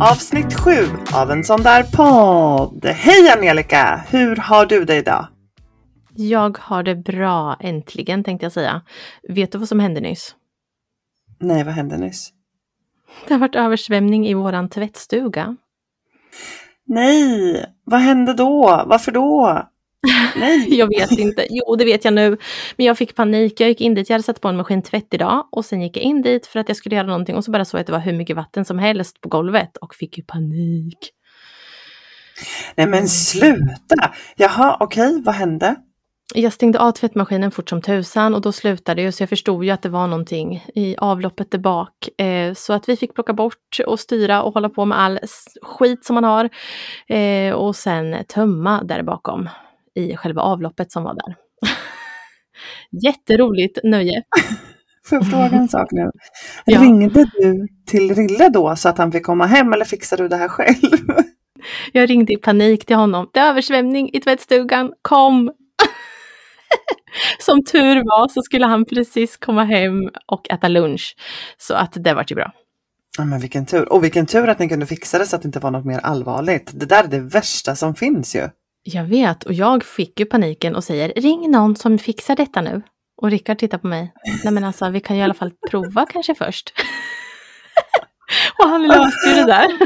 avsnitt sju av en sån där podd. Hej Angelica! Hur har du det idag? Jag har det bra, äntligen tänkte jag säga. Vet du vad som hände nyss? Nej, vad hände nyss? Det har varit översvämning i våran tvättstuga. Nej, vad hände då? Varför då? Nej. jag vet inte. Jo, det vet jag nu. Men jag fick panik. Jag gick in dit. Jag hade satt på en maskintvätt idag och sen gick jag in dit för att jag skulle göra någonting och så bara såg jag att det var hur mycket vatten som helst på golvet och fick ju panik. Nej men sluta! Jaha, okej, okay. vad hände? Jag stängde av tvättmaskinen fort som tusan och då slutade det så jag förstod ju att det var någonting i avloppet där bak. Eh, så att vi fick plocka bort och styra och hålla på med all skit som man har. Eh, och sen tömma där bakom i själva avloppet som var där. Jätteroligt nöje. Får jag fråga en sak nu? Ja. Ringde du till Rille då så att han fick komma hem eller fixade du det här själv? Jag ringde i panik till honom. Det är översvämning i tvättstugan, kom! Som tur var så skulle han precis komma hem och äta lunch. Så att det var ju bra. Ja, men vilken tur. Och vilken tur att ni kunde fixa det så att det inte var något mer allvarligt. Det där är det värsta som finns ju. Jag vet och jag fick ju paniken och säger ring någon som fixar detta nu. Och Rickard tittar på mig. Nej men alltså vi kan ju i alla fall prova kanske först. och han löste ju det där.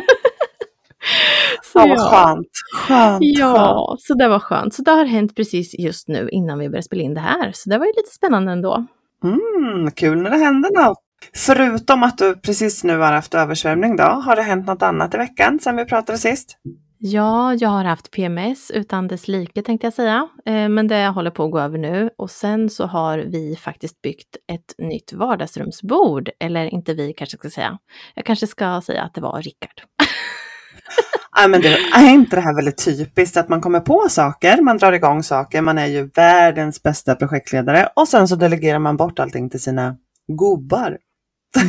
så ja, vad ja. skönt. skönt. Ja, skönt. så det var skönt. Så det har hänt precis just nu innan vi började spela in det här. Så det var ju lite spännande ändå. Mm, kul när det händer något. Förutom att du precis nu har haft översvämning då, har det hänt något annat i veckan sedan vi pratade sist? Ja, jag har haft PMS utan dess like tänkte jag säga. Eh, men det håller på att gå över nu. Och sen så har vi faktiskt byggt ett nytt vardagsrumsbord. Eller inte vi kanske ska säga. Jag kanske ska säga att det var Rickard. Ja, men det, är inte det här väldigt typiskt att man kommer på saker, man drar igång saker, man är ju världens bästa projektledare och sen så delegerar man bort allting till sina gubbar.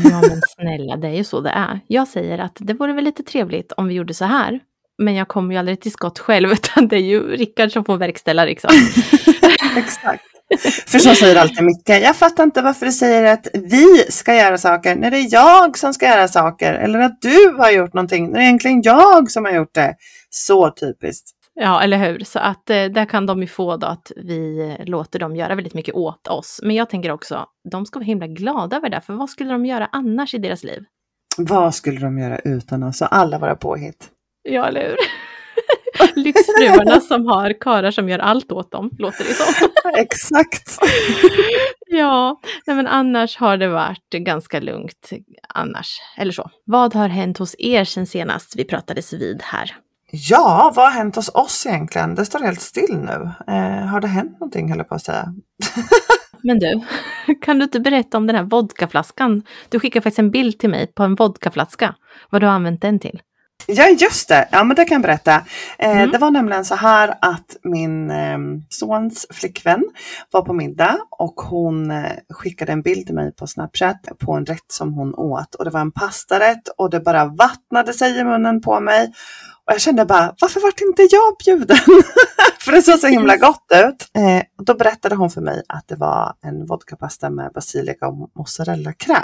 Ja men snälla, det är ju så det är. Jag säger att det vore väl lite trevligt om vi gjorde så här. Men jag kommer ju aldrig till skott själv, utan det är ju Rickard som får verkställa liksom. Exakt. För så säger alltid Micke. Jag fattar inte varför du säger att vi ska göra saker när det är jag som ska göra saker. Eller att du har gjort någonting när det är egentligen jag som har gjort det. Så typiskt. Ja, eller hur. Så att eh, där kan de ju få då att vi låter dem göra väldigt mycket åt oss. Men jag tänker också, de ska vara himla glada över det. För vad skulle de göra annars i deras liv? Vad skulle de göra utan oss och alla våra påhitt? Ja, eller hur? Lyxfruarna som har karar som gör allt åt dem, låter det som. Exakt. ja, nej men annars har det varit ganska lugnt annars. Eller så. Vad har hänt hos er sen senast vi pratades vid här? Ja, vad har hänt hos oss egentligen? Det står helt still nu. Eh, har det hänt någonting höll jag på att säga. Men du, kan du inte berätta om den här vodkaflaskan? Du skickade faktiskt en bild till mig på en vodkaflaska. Vad du har använt den till? Ja just det, ja men det kan jag berätta. Eh, mm. Det var nämligen så här att min eh, sons flickvän var på middag och hon eh, skickade en bild till mig på Snapchat på en rätt som hon åt och det var en pastarätt och det bara vattnade sig i munnen på mig. Och jag kände bara, varför vart inte jag bjuden? för det såg så himla gott ut. Eh, då berättade hon för mig att det var en vodkapasta med basilika och mozzarellakräm.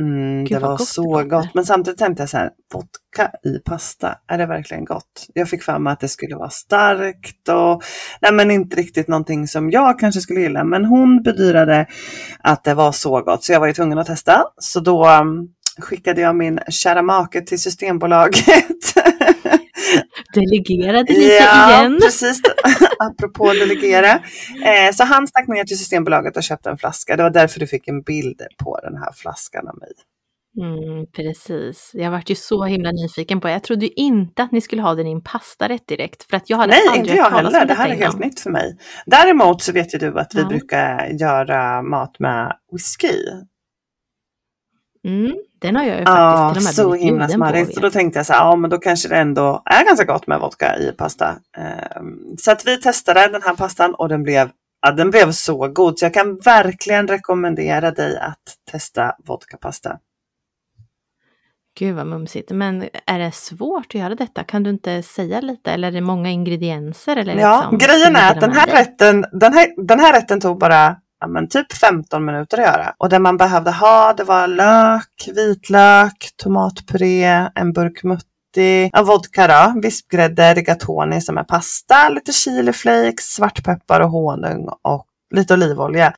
Mm, det var så det gott. Men samtidigt tänkte jag så här, vodka i pasta, är det verkligen gott? Jag fick för mig att det skulle vara starkt och nej, men inte riktigt någonting som jag kanske skulle gilla. Men hon bedyrade att det var så gott så jag var ju tvungen att testa. Så då um, skickade jag min kära make till Systembolaget. Delegerade lite ja, igen. Precis. Apropå delegera. Eh, så han stack ner till Systembolaget och köpte en flaska. Det var därför du fick en bild på den här flaskan av mig. Mm, precis. Jag vart ju så himla nyfiken på det. Jag trodde ju inte att ni skulle ha den i en pastarätt direkt. För att jag hade Nej, inte jag heller. Det här är helt nytt för mig. Däremot så vet ju du att vi ja. brukar göra mat med whisky. Mm, den har jag ju faktiskt ja, till och med så himla smarrigt. Och då tänkte jag så här, ja men då kanske det ändå är ganska gott med vodka i pasta. Um, så att vi testade den här pastan och den blev, ja, den blev så god. Så jag kan verkligen rekommendera dig att testa vodkapasta. Gud vad mumsigt. Men är det svårt att göra detta? Kan du inte säga lite? Eller är det många ingredienser? Eller ja, liksom, grejen är att den här, rätten, den, här, den här rätten tog bara ja, men typ 15 minuter att göra. Och det man behövde ha det var lök, vitlök, tomatpuré, en burk mutti, ja, vodka då, vispgrädde, rigatoni som är pasta, lite chiliflakes, svartpeppar och honung och lite olivolja.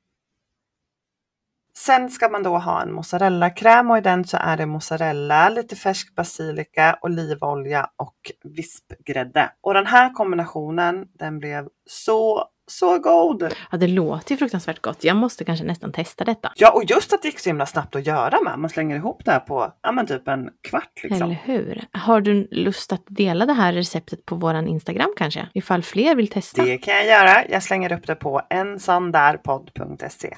Sen ska man då ha en mozzarellakräm och i den så är det mozzarella, lite färsk basilika, olivolja och vispgrädde. Och den här kombinationen den blev så så god! Ja, det låter ju fruktansvärt gott. Jag måste kanske nästan testa detta. Ja, och just att det gick så himla snabbt att göra med. Man slänger ihop det här på ja, men typ en kvart. Liksom. Eller hur? Har du lust att dela det här receptet på våran Instagram kanske? Ifall fler vill testa? Det kan jag göra. Jag slänger upp det på ensåndärpodd.se.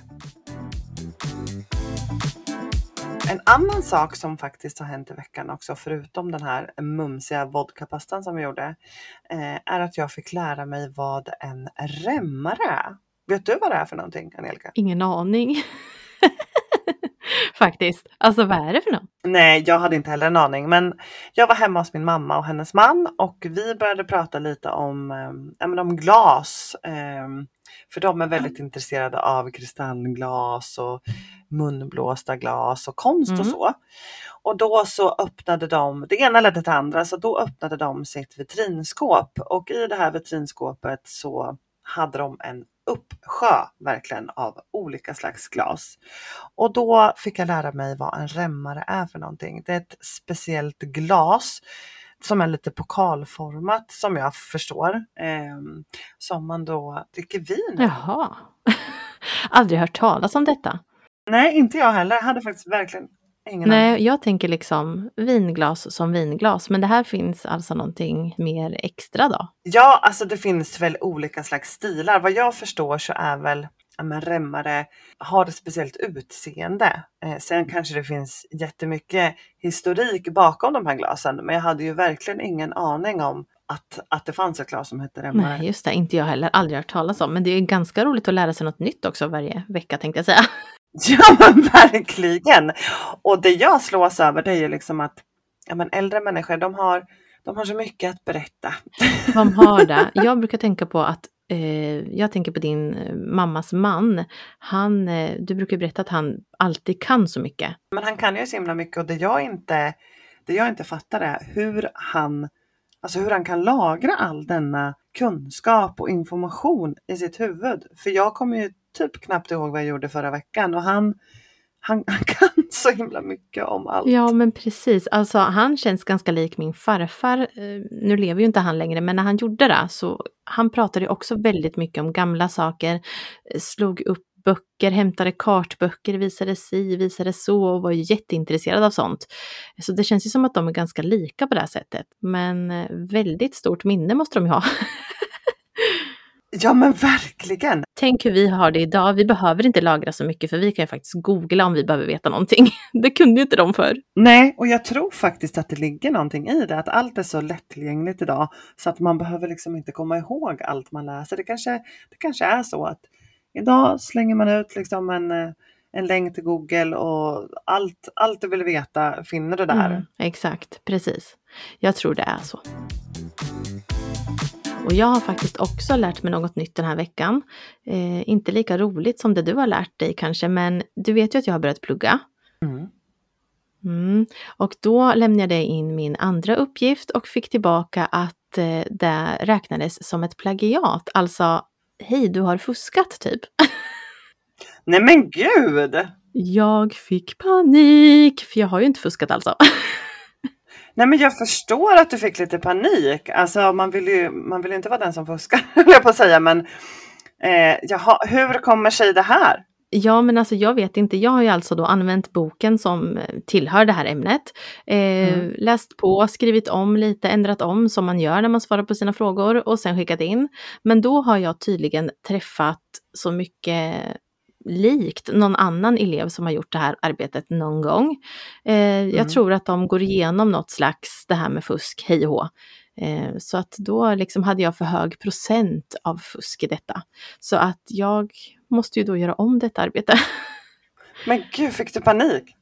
En annan sak som faktiskt har hänt i veckan också, förutom den här mumsiga vodkapastan som vi gjorde, eh, är att jag fick lära mig vad en remmare är. Vet du vad det är för någonting, Angelica? Ingen aning. Faktiskt. Alltså vad är det för något? Nej, jag hade inte heller en aning, men jag var hemma hos min mamma och hennes man och vi började prata lite om, eh, om glas. Eh, för de är väldigt intresserade av kristallglas och munblåsta glas och konst mm. och så. Och då så öppnade de, det ena ledde till det andra, så då öppnade de sitt vitrinskåp och i det här vitrinskåpet så hade de en uppsjö verkligen av olika slags glas. Och då fick jag lära mig vad en remmare är för någonting. Det är ett speciellt glas som är lite pokalformat som jag förstår. Eh, som man då dricker vin Jaha. Aldrig hört talas om detta. Nej, inte jag heller. Jag hade faktiskt verkligen ingen Nej, aning. jag tänker liksom vinglas som vinglas. Men det här finns alltså någonting mer extra då? Ja, alltså det finns väl olika slags stilar. Vad jag förstår så är väl men remmare har ett speciellt utseende. Eh, sen kanske det finns jättemycket historik bakom de här glasen, men jag hade ju verkligen ingen aning om att, att det fanns ett glas som hette remmare. Nej, just det, inte jag heller, aldrig hört talas om. Men det är ganska roligt att lära sig något nytt också varje vecka tänkte jag säga. Ja, men verkligen! Och det jag slås över det är ju liksom att ja, men äldre människor, de har, de har så mycket att berätta. De har det. Jag brukar tänka på att eh, jag tänker på din eh, mammas man. Han, eh, du brukar berätta att han alltid kan så mycket. Men han kan ju så himla mycket och det jag inte, det jag inte fattar är hur han, alltså hur han kan lagra all denna kunskap och information i sitt huvud. För jag kommer ju typ knappt ihåg vad jag gjorde förra veckan och han, han, han, kan så himla mycket om allt. Ja men precis, alltså han känns ganska lik min farfar. Eh, nu lever ju inte han längre men när han gjorde det så han pratade också väldigt mycket om gamla saker, eh, slog upp böcker, hämtade kartböcker, visade si, visade så och var jätteintresserad av sånt. Så det känns ju som att de är ganska lika på det här sättet. Men eh, väldigt stort minne måste de ju ha. Ja men verkligen! Tänk hur vi har det idag. Vi behöver inte lagra så mycket för vi kan ju faktiskt googla om vi behöver veta någonting. Det kunde ju inte de för. Nej, och jag tror faktiskt att det ligger någonting i det. Att allt är så lättillgängligt idag så att man behöver liksom inte komma ihåg allt man läser. Det kanske, det kanske är så att idag slänger man ut liksom en en länk till Google och allt, allt du vill veta finner du där. Mm, exakt, precis. Jag tror det är så. Och jag har faktiskt också lärt mig något nytt den här veckan. Eh, inte lika roligt som det du har lärt dig kanske, men du vet ju att jag har börjat plugga. Mm. Mm. Och då lämnade jag in min andra uppgift och fick tillbaka att eh, det räknades som ett plagiat. Alltså, hej du har fuskat typ. Nej men gud! Jag fick panik, för jag har ju inte fuskat alltså. Nej men jag förstår att du fick lite panik. Alltså man vill ju man vill inte vara den som fuskar, höll jag på att säga. Men eh, jaha, hur kommer sig det här? Ja, men alltså jag vet inte. Jag har ju alltså då använt boken som tillhör det här ämnet. Eh, mm. Läst på, skrivit om lite, ändrat om som man gör när man svarar på sina frågor och sen skickat in. Men då har jag tydligen träffat så mycket likt någon annan elev som har gjort det här arbetet någon gång. Eh, mm. Jag tror att de går igenom något slags det här med fusk, hej och. Eh, så att då liksom hade jag för hög procent av fusk i detta. Så att jag måste ju då göra om detta arbete. Men gud, fick du panik?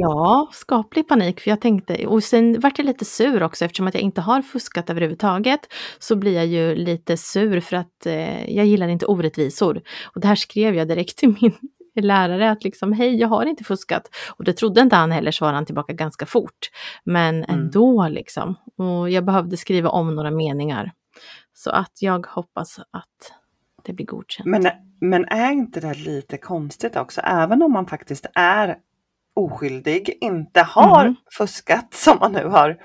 Ja, skaplig panik för jag tänkte, och sen vart jag lite sur också eftersom att jag inte har fuskat överhuvudtaget. Så blir jag ju lite sur för att eh, jag gillar inte orättvisor. Och det här skrev jag direkt till min lärare att liksom hej, jag har inte fuskat. Och det trodde inte han heller, svarade han tillbaka ganska fort. Men Mm. ändå liksom. Och jag behövde skriva om några meningar. Så att jag hoppas att det blir godkänt. Men, men är inte det lite konstigt också? Även om man faktiskt är oskyldig, inte har Mm. fuskat som man nu har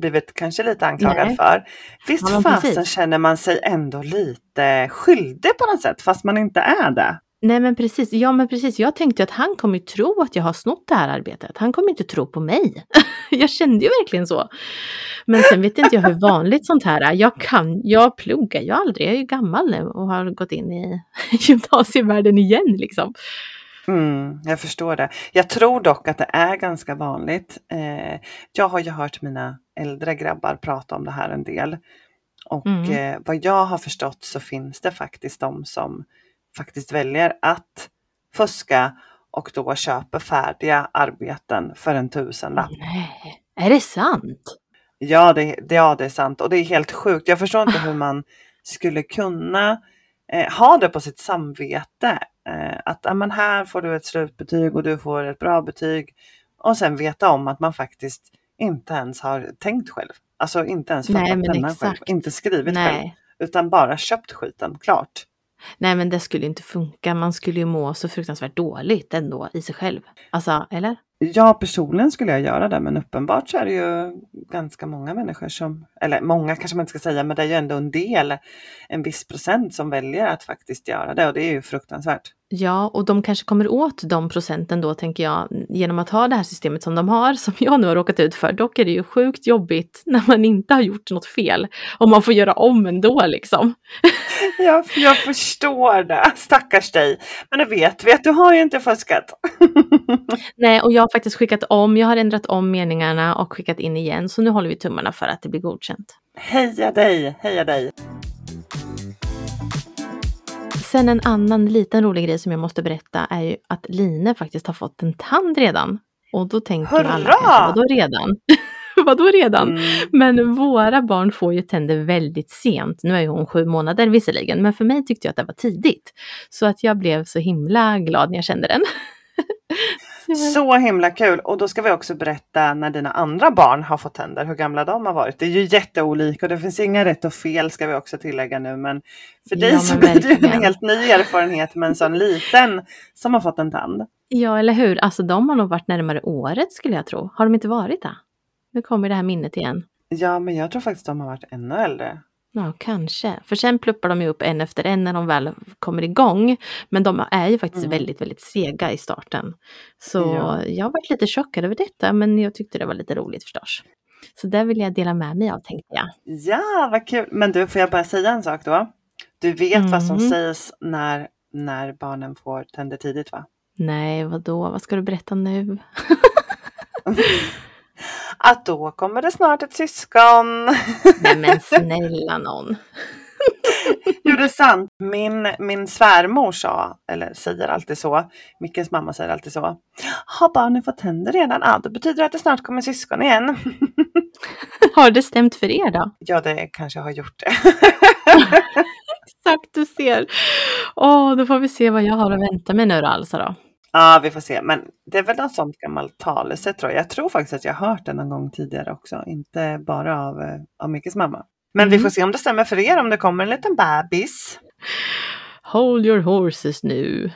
blivit kanske lite anklagad Nej. för. Visst Ja, fasen precis. känner man sig ändå lite skyldig på något sätt fast man inte är det. Nej men precis, ja men precis. Jag tänkte att han kommer tro att jag har snott det här arbetet. Han kommer inte tro på mig. jag kände ju verkligen så. Men sen vet inte jag hur vanligt sånt här är. Jag kan, jag pluggar ju aldrig. Jag är ju gammal nu och har gått in i gymnasievärlden igen liksom. Mm, jag förstår det. Jag tror dock att det är ganska vanligt. Eh, jag har ju hört mina äldre grabbar prata om det här en del. Och Mm. eh, vad jag har förstått så finns det faktiskt de som faktiskt väljer att fuska och då köper färdiga arbeten för en tusenlapp. Nej, är det sant? Ja det, det, ja, det är sant och det är helt sjukt. Jag förstår inte hur man skulle kunna eh, ha det på sitt samvete. Eh, att ja, men här får du ett slutbetyg och du får ett bra betyg. Och sen veta om att man faktiskt inte ens har tänkt själv. Alltså inte ens fattat pennan själv. Inte skrivit själv. Nej. Utan bara köpt skiten, klart. Nej men det skulle inte funka. Man skulle ju må så fruktansvärt dåligt ändå i sig själv. Alltså, eller? Ja, personligen skulle jag göra det, men uppenbart så är det ju ganska många människor som, eller många kanske man inte ska säga, men det är ju ändå en del, en viss procent som väljer att faktiskt göra det och det är ju fruktansvärt. Ja, och de kanske kommer åt de procenten då, tänker jag, genom att ha det här systemet som de har, som jag nu har råkat ut för. Dock är det ju sjukt jobbigt när man inte har gjort något fel och man får göra om ändå liksom. Ja, jag förstår det, stackars dig. Men du vet vi att du har ju inte fuskat. Nej, och jag har faktiskt skickat om, jag har ändrat om meningarna och skickat in igen, så nu håller vi tummarna för att det blir godkänt. Heja dig, heja dig. Sen en annan liten rolig grej som jag måste berätta är ju att Line faktiskt har fått en tand redan. Och då tänker ju alla Hurra! kanske, vadå redan? vadå redan? Mm. Men våra barn får ju tänder väldigt sent. Nu är ju hon sju månader visserligen, men för mig tyckte jag att det var tidigt. Så att jag blev så himla glad när jag kände den. Så himla kul och då ska vi också berätta när dina andra barn har fått tänder, hur gamla de har varit. Det är ju jätteolika och det finns inga rätt och fel ska vi också tillägga nu men för dig Ja, så blir det ju en helt ny erfarenhet med en sån liten som har fått en tand. Ja, eller hur? Alltså de har nog varit närmare året skulle jag tro. Har de inte varit det? Nu kommer det här minnet igen. Ja men jag tror faktiskt de har varit ännu äldre. Ja, kanske. För sen pluppar de ju upp en efter en när de väl kommer igång. Men de är ju faktiskt Mm. väldigt, väldigt sega i starten. Så Ja. jag varit lite chockad över detta, men jag tyckte det var lite roligt förstås. Så det vill jag dela med mig av tänkte jag. Ja vad kul! Men du får jag bara säga en sak då? Du vet vad som Mm. sägs när, när barnen får tänder tidigt va? Nej, vad då? Vad ska du berätta nu? Att då kommer det snart ett syskon. Nej men snälla någon. Jo det är sant. Min, min svärmor sa, eller säger alltid så, Mickes mamma säger alltid så. Har barnen fått tänder redan? Ja, då betyder det att det snart kommer syskon igen. Har det stämt för er då? Ja, det kanske har gjort det. Exakt, du ser. Åh, då får vi se vad jag har att vänta mig nu då alltså då. Ja, vi får se. Men det är väl något sånt gammalt talesätt tror jag. Jag tror faktiskt att jag har hört det någon gång tidigare också. Inte bara av, eh, av Mickes mamma. Men vi Mm. får se om det stämmer för er, om det kommer en liten bebis. Hold your horses nu.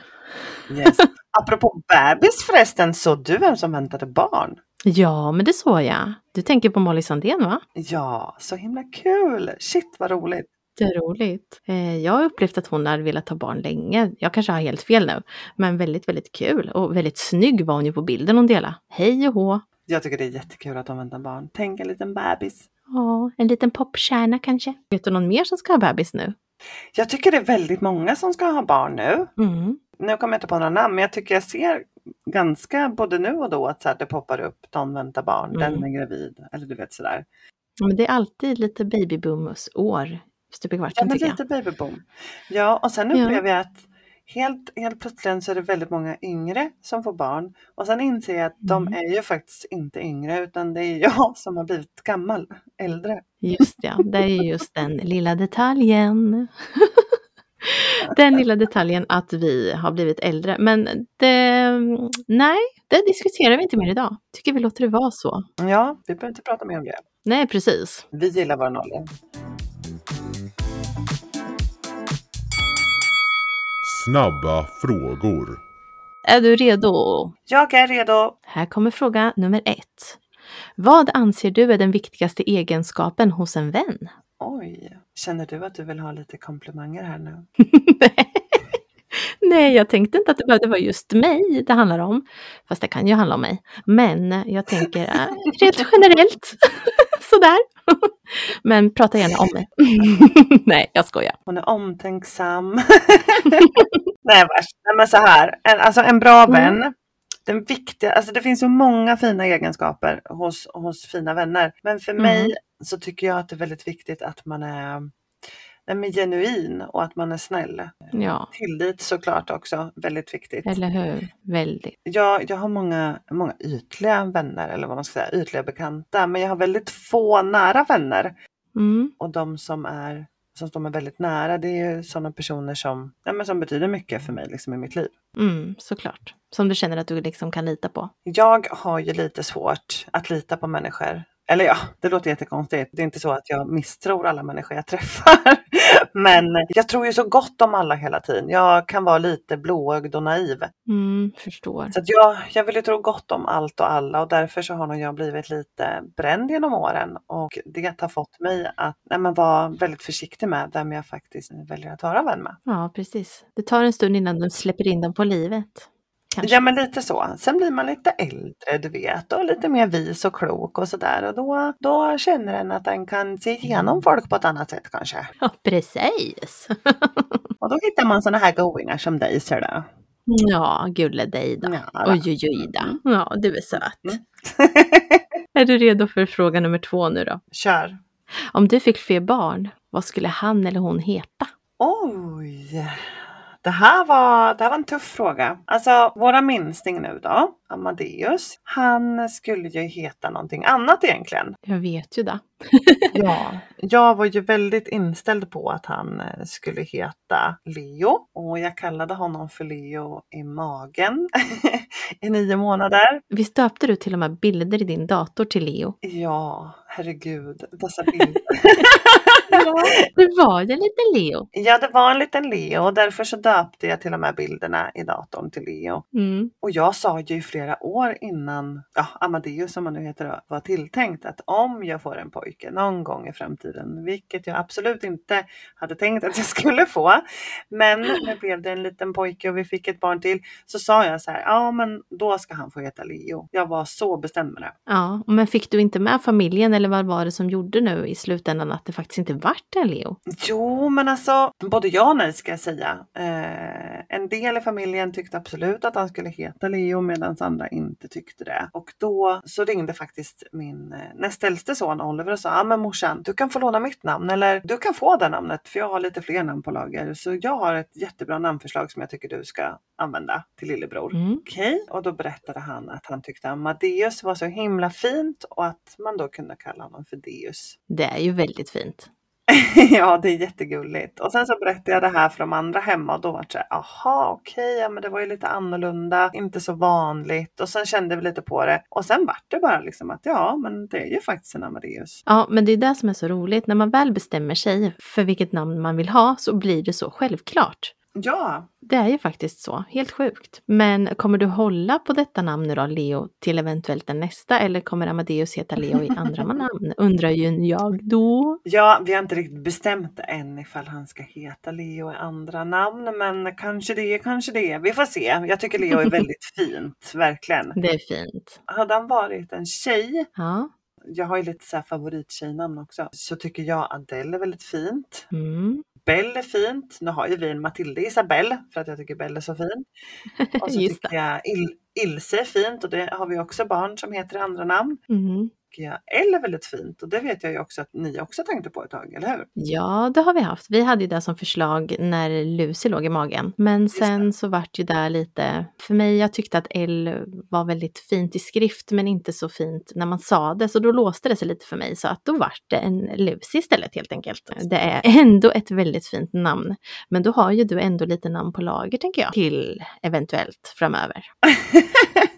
Yes. Apropå bebis förresten, så du vem som väntade barn? Ja, men det såg jag. Du tänker på Molly Sandén va? Ja, så himla kul! Shit vad roligt! Det är roligt. Eh, jag har upplevt att hon har velat ha barn länge. Jag kanske har helt fel nu. Men väldigt, väldigt kul. Och väldigt snygg var hon ju på bilden hon delade. Hej och hå. Jag tycker det är jättekul att de väntar barn. Tänk en liten bebis. Ja, en liten popstjärna kanske. Vet du någon mer som ska ha bebis nu? Jag tycker det är väldigt många som ska ha barn nu. Mm. Nu kommer jag inte på några namn, men jag tycker jag ser ganska både nu och då att så här, det poppar upp, de väntar barn, Mm. den är gravid, eller du vet sådär. Men det är alltid lite babyboomus år stup i Ja, kvarten men tycker jag. lite babyboom. Ja, och sen Ja. upplever jag att helt, helt plötsligt så är det väldigt många yngre som får barn. Och sen inser jag att de Mm. är ju faktiskt inte yngre utan det är jag som har blivit gammal, äldre. Just ja, det är ju just den lilla detaljen. Den lilla detaljen att vi har blivit äldre. Men det, nej, det diskuterar vi inte mer idag. Tycker vi låter det vara så. Ja, vi behöver inte prata mer om det. Nej, precis. Vi gillar vår ålder. Snabba frågor. Är du redo? Jag är redo. Här kommer fråga nummer ett. Vad anser du är den viktigaste egenskapen hos en vän? Oj, känner du att du vill ha lite komplimanger här nu? Nej, jag tänkte inte att det behövde vara just mig det handlar om. Fast det kan ju handla om mig. Men jag tänker äh, rent generellt. Sådär. Men prata gärna om mig. Nej, jag skojar. Hon är omtänksam. Nej, men så här. En, alltså en bra Mm. vän. Den viktiga, alltså det finns ju många fina egenskaper hos, hos fina vänner. Men för Mm. mig så tycker jag att det är väldigt viktigt att man är, nej, men genuin och att man är snäll. Ja, Tillit såklart också, väldigt viktigt. eller hur? Väldigt. Jag, jag har många, många ytliga vänner, eller vad man ska säga, ytliga bekanta. Men jag har väldigt få nära vänner. Mm. Och de som, är, som står mig väldigt nära, det är ju sådana personer som, ja, men som betyder mycket för mig liksom, i mitt liv. Mm, såklart. Som du känner att du liksom kan lita på. Jag har ju lite svårt att lita på människor. Eller ja, det låter jättekonstigt. Det är inte så att jag misstror alla människor jag träffar. Men jag tror ju så gott om alla hela tiden. Jag kan vara lite blåögd och naiv. Mm, förstår. Så jag, jag vill ju tro gott om allt och alla och därför så har nog jag blivit lite bränd genom åren. Och det har fått mig att nej, men vara väldigt försiktig med vem jag faktiskt väljer att vara vän med. Ja, precis. Det tar en stund innan du släpper in dem på livet. Kanske. Ja men lite så. Sen blir man lite äldre du vet och lite mer vis och klok och sådär och då, då känner en att en kan se igenom folk på ett annat sätt kanske. Ja, precis. Och då hittar man sådana här goingar som dig ser du. Ja, gulle dig då. Ja. Oj, oj, oj då. Ja, du är söt. Mm. Är du redo för fråga nummer två nu då? Kör! Om du fick fler barn, vad skulle han eller hon heta? Oj! Det här, var, det här var en tuff fråga. Alltså våra minsting nu då, Amadeus, han skulle ju heta någonting annat egentligen. Jag vet ju det. Ja, jag var ju väldigt inställd på att han eh, skulle heta Leo och jag kallade honom för Leo i magen i nio månader. Visst döpte du till och med bilder i din dator till Leo? Ja, herregud, dessa bilder. Det var ju lite Leo. Ja, det var en liten Leo och därför så döpte jag till och med bilderna i datorn till Leo. Mm. Och jag sa ju i flera år innan ja, Amadeus som han nu heter var tilltänkt att om jag får en pojke någon gång i framtiden, vilket jag absolut inte hade tänkt att jag skulle få. Men nu blev det en liten pojke och vi fick ett barn till. Så sa jag så här, ja men då ska han få heta Leo. Jag var så bestämd med det. Ja, men fick du inte med familjen eller vad var det som gjorde nu i slutändan att det faktiskt inte vart en Leo? Jo, men alltså både ja och nej ska jag säga. Eh, en del i familjen tyckte absolut att han skulle heta Leo medan andra inte tyckte det. Och då så ringde faktiskt min eh, näst äldste son Oliver och sa, ja men morsan, du kan få låna mitt namn eller du kan få det namnet för jag har lite fler namn på lager. Så jag har ett jättebra namnförslag som jag tycker du ska använda till lillebror. Mm. Okej, och då berättade han att han tyckte Amadeus var så himla fint och att man då kunde kalla honom för Deus. Det är ju väldigt fint. ja, det är jättegulligt. Och sen så berättade jag det här för de andra hemma och då var det så här, aha, okej, ja, men det var ju lite annorlunda, inte så vanligt. Och sen kände vi lite på det. Och sen vart det bara liksom att ja, men det är ju faktiskt en Amadeus. Ja, men det är det som är så roligt. När man väl bestämmer sig för vilket namn man vill ha så blir det så självklart. Ja, Det är ju faktiskt så, helt sjukt. Men kommer du hålla på detta namn nu då, Leo, till eventuellt den nästa? Eller kommer Amadeus heta Leo i andra namn? Undrar ju jag då. ja, vi har inte riktigt bestämt än ifall han ska heta Leo i andra namn, men kanske det, kanske det. Vi får se. Jag tycker Leo är väldigt fint, verkligen. Det är fint. Hade han varit en tjej, Ja. jag har ju lite så favorittjejnamn också, så tycker jag Adele är väldigt fint. Mm. Bell är fint. Nu har ju vi en Matilda Isabelle för att jag tycker Bell är så fin. Och så tycker jag Il Ilse är fint och det har vi också barn som heter andra namn. Mm. L är väldigt fint och det vet jag ju också att ni också tänkte på ett tag, eller hur? Ja, det har vi haft. Vi hade ju det som förslag när Lucy låg i magen. Men sen så vart ju det lite, för mig, jag tyckte att L var väldigt fint i skrift men inte så fint när man sa det. Så då låste det sig lite för mig så att då vart det en Lucy istället helt enkelt. Det är ändå ett väldigt fint namn. Men då har ju du ändå lite namn på lager tänker jag. Till eventuellt framöver.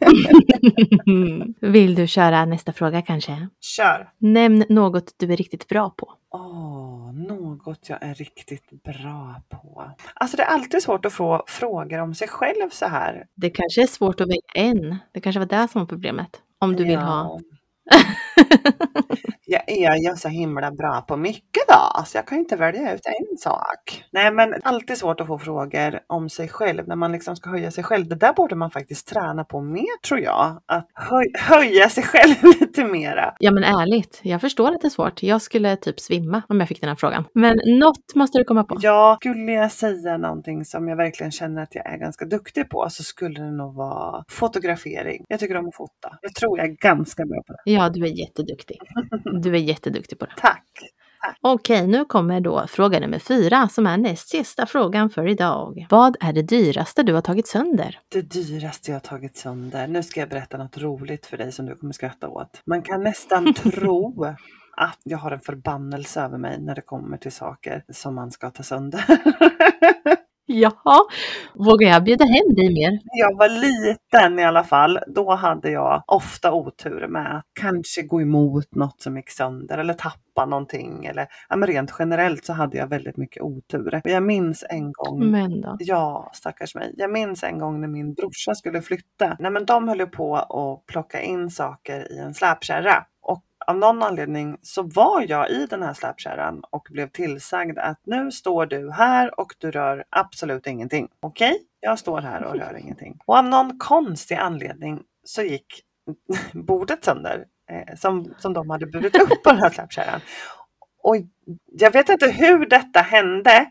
Vill du köra nästa fråga kanske? Kör! Nämn något du är riktigt bra på. Åh, något jag är riktigt bra på. Alltså det är alltid svårt att få frågor om sig själv så här. Det kanske är svårt att välja en. Det kanske var det som var problemet. Om du vill ha. jag är ju så himla bra på mycket då, så jag kan inte välja ut en sak. Nej, men alltid svårt att få frågor om sig själv när man liksom ska höja sig själv. Det där borde man faktiskt träna på mer tror jag. Att höj höja sig själv lite mera. Ja, men ärligt, jag förstår att det är svårt. Jag skulle typ svimma om jag fick den här frågan. Men något måste du komma på. Ja, skulle jag säga någonting som jag verkligen känner att jag är ganska duktig på så skulle det nog vara fotografering. Jag tycker om att fota. Jag tror jag är ganska bra på det. Ja, du är jätteduktig. Du är jätteduktig på det. Tack! Okej, nu kommer då fråga nummer fyra som är näst sista frågan för idag. Vad är det dyraste du har tagit sönder? Det dyraste jag har tagit sönder. Nu ska jag berätta något roligt för dig som du kommer skratta åt. Man kan nästan tro att jag har en förbannelse över mig när det kommer till saker som man ska ta sönder. Jaha, vågar jag bjuda hem dig mer? När jag var liten i alla fall, då hade jag ofta otur med att kanske gå emot något som gick sönder eller tappa någonting. Eller, ja, men rent generellt så hade jag väldigt mycket otur. Jag minns en gång Men då? Ja, stackars mig. Jag minns en gång när min brorsa skulle flytta. Nej, men de höll på att plocka in saker i en släpkärra. Av någon anledning så var jag i den här släpkärran och blev tillsagd att nu står du här och du rör absolut ingenting. Okej, okay? jag står här och rör ingenting. Och av någon konstig anledning så gick bordet sönder eh, som, som de hade burit upp på den här släpkärran. Och jag vet inte hur detta hände,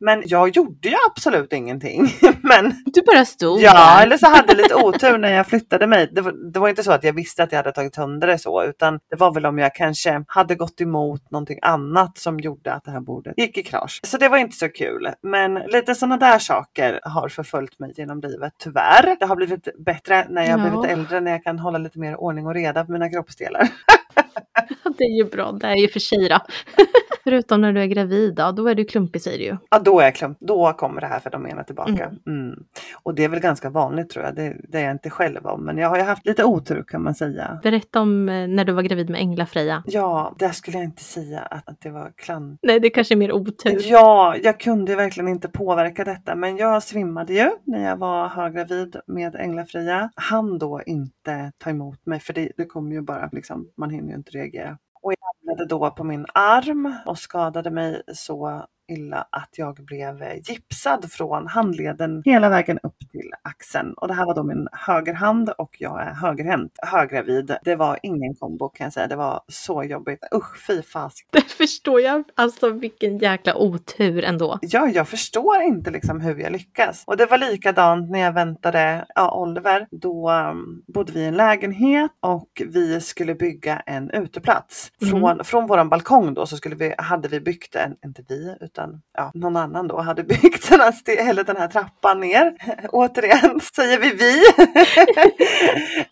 men jag gjorde ju absolut ingenting. Men, du bara stod Ja, där. eller så hade jag lite otur när jag flyttade mig. Det var, det var, inte så att jag visste att jag hade tagit sönder det så, utan det var väl om jag kanske hade gått emot någonting annat som gjorde att det här bordet gick i krasch. Så det var inte så kul. Men lite sådana där saker har förföljt mig genom livet, tyvärr. Det har blivit bättre när jag ja. blivit äldre, när jag kan hålla lite mer ordning och reda på mina kroppsdelar. det är ju bra, det är ju för sig då. Förutom när du är gravid, då, då är du klumpig säger du ju. Ja, då är jag klump. Då kommer det här fenomenet tillbaka. Mm. Mm. Och det är väl ganska vanligt tror jag. Det, det är jag inte själv om. Men jag har ju haft lite otur kan man säga. Berätta om eh, när du var gravid med Ängla-Freja. Ja, där skulle jag inte säga att, att det var klant. Nej, det kanske är mer otur. Ja, jag kunde verkligen inte påverka detta. Men jag svimmade ju när jag var höggravid med Ängla-Freja. Han då inte ta emot mig för det, det kommer ju bara liksom, man hinner ju inte reagera. Och jag hamnade då på min arm och skadade mig så illa att jag blev gipsad från handleden hela vägen upp till axeln. Och det här var då min högerhand och jag är högerhänt, höggravid. Det var ingen kombo kan jag säga. Det var så jobbigt. Usch, fy fasiken. Det förstår jag. Alltså vilken jäkla otur ändå. Ja, jag förstår inte liksom hur jag lyckas. Och det var likadant när jag väntade ja, Oliver. Då um, bodde vi i en lägenhet och vi skulle bygga en uteplats. Från, mm. från våran balkong då så skulle vi, hade vi byggt en, inte vi, utan utan ja, någon annan då hade byggt den här, eller den här trappan ner. Återigen säger vi vi.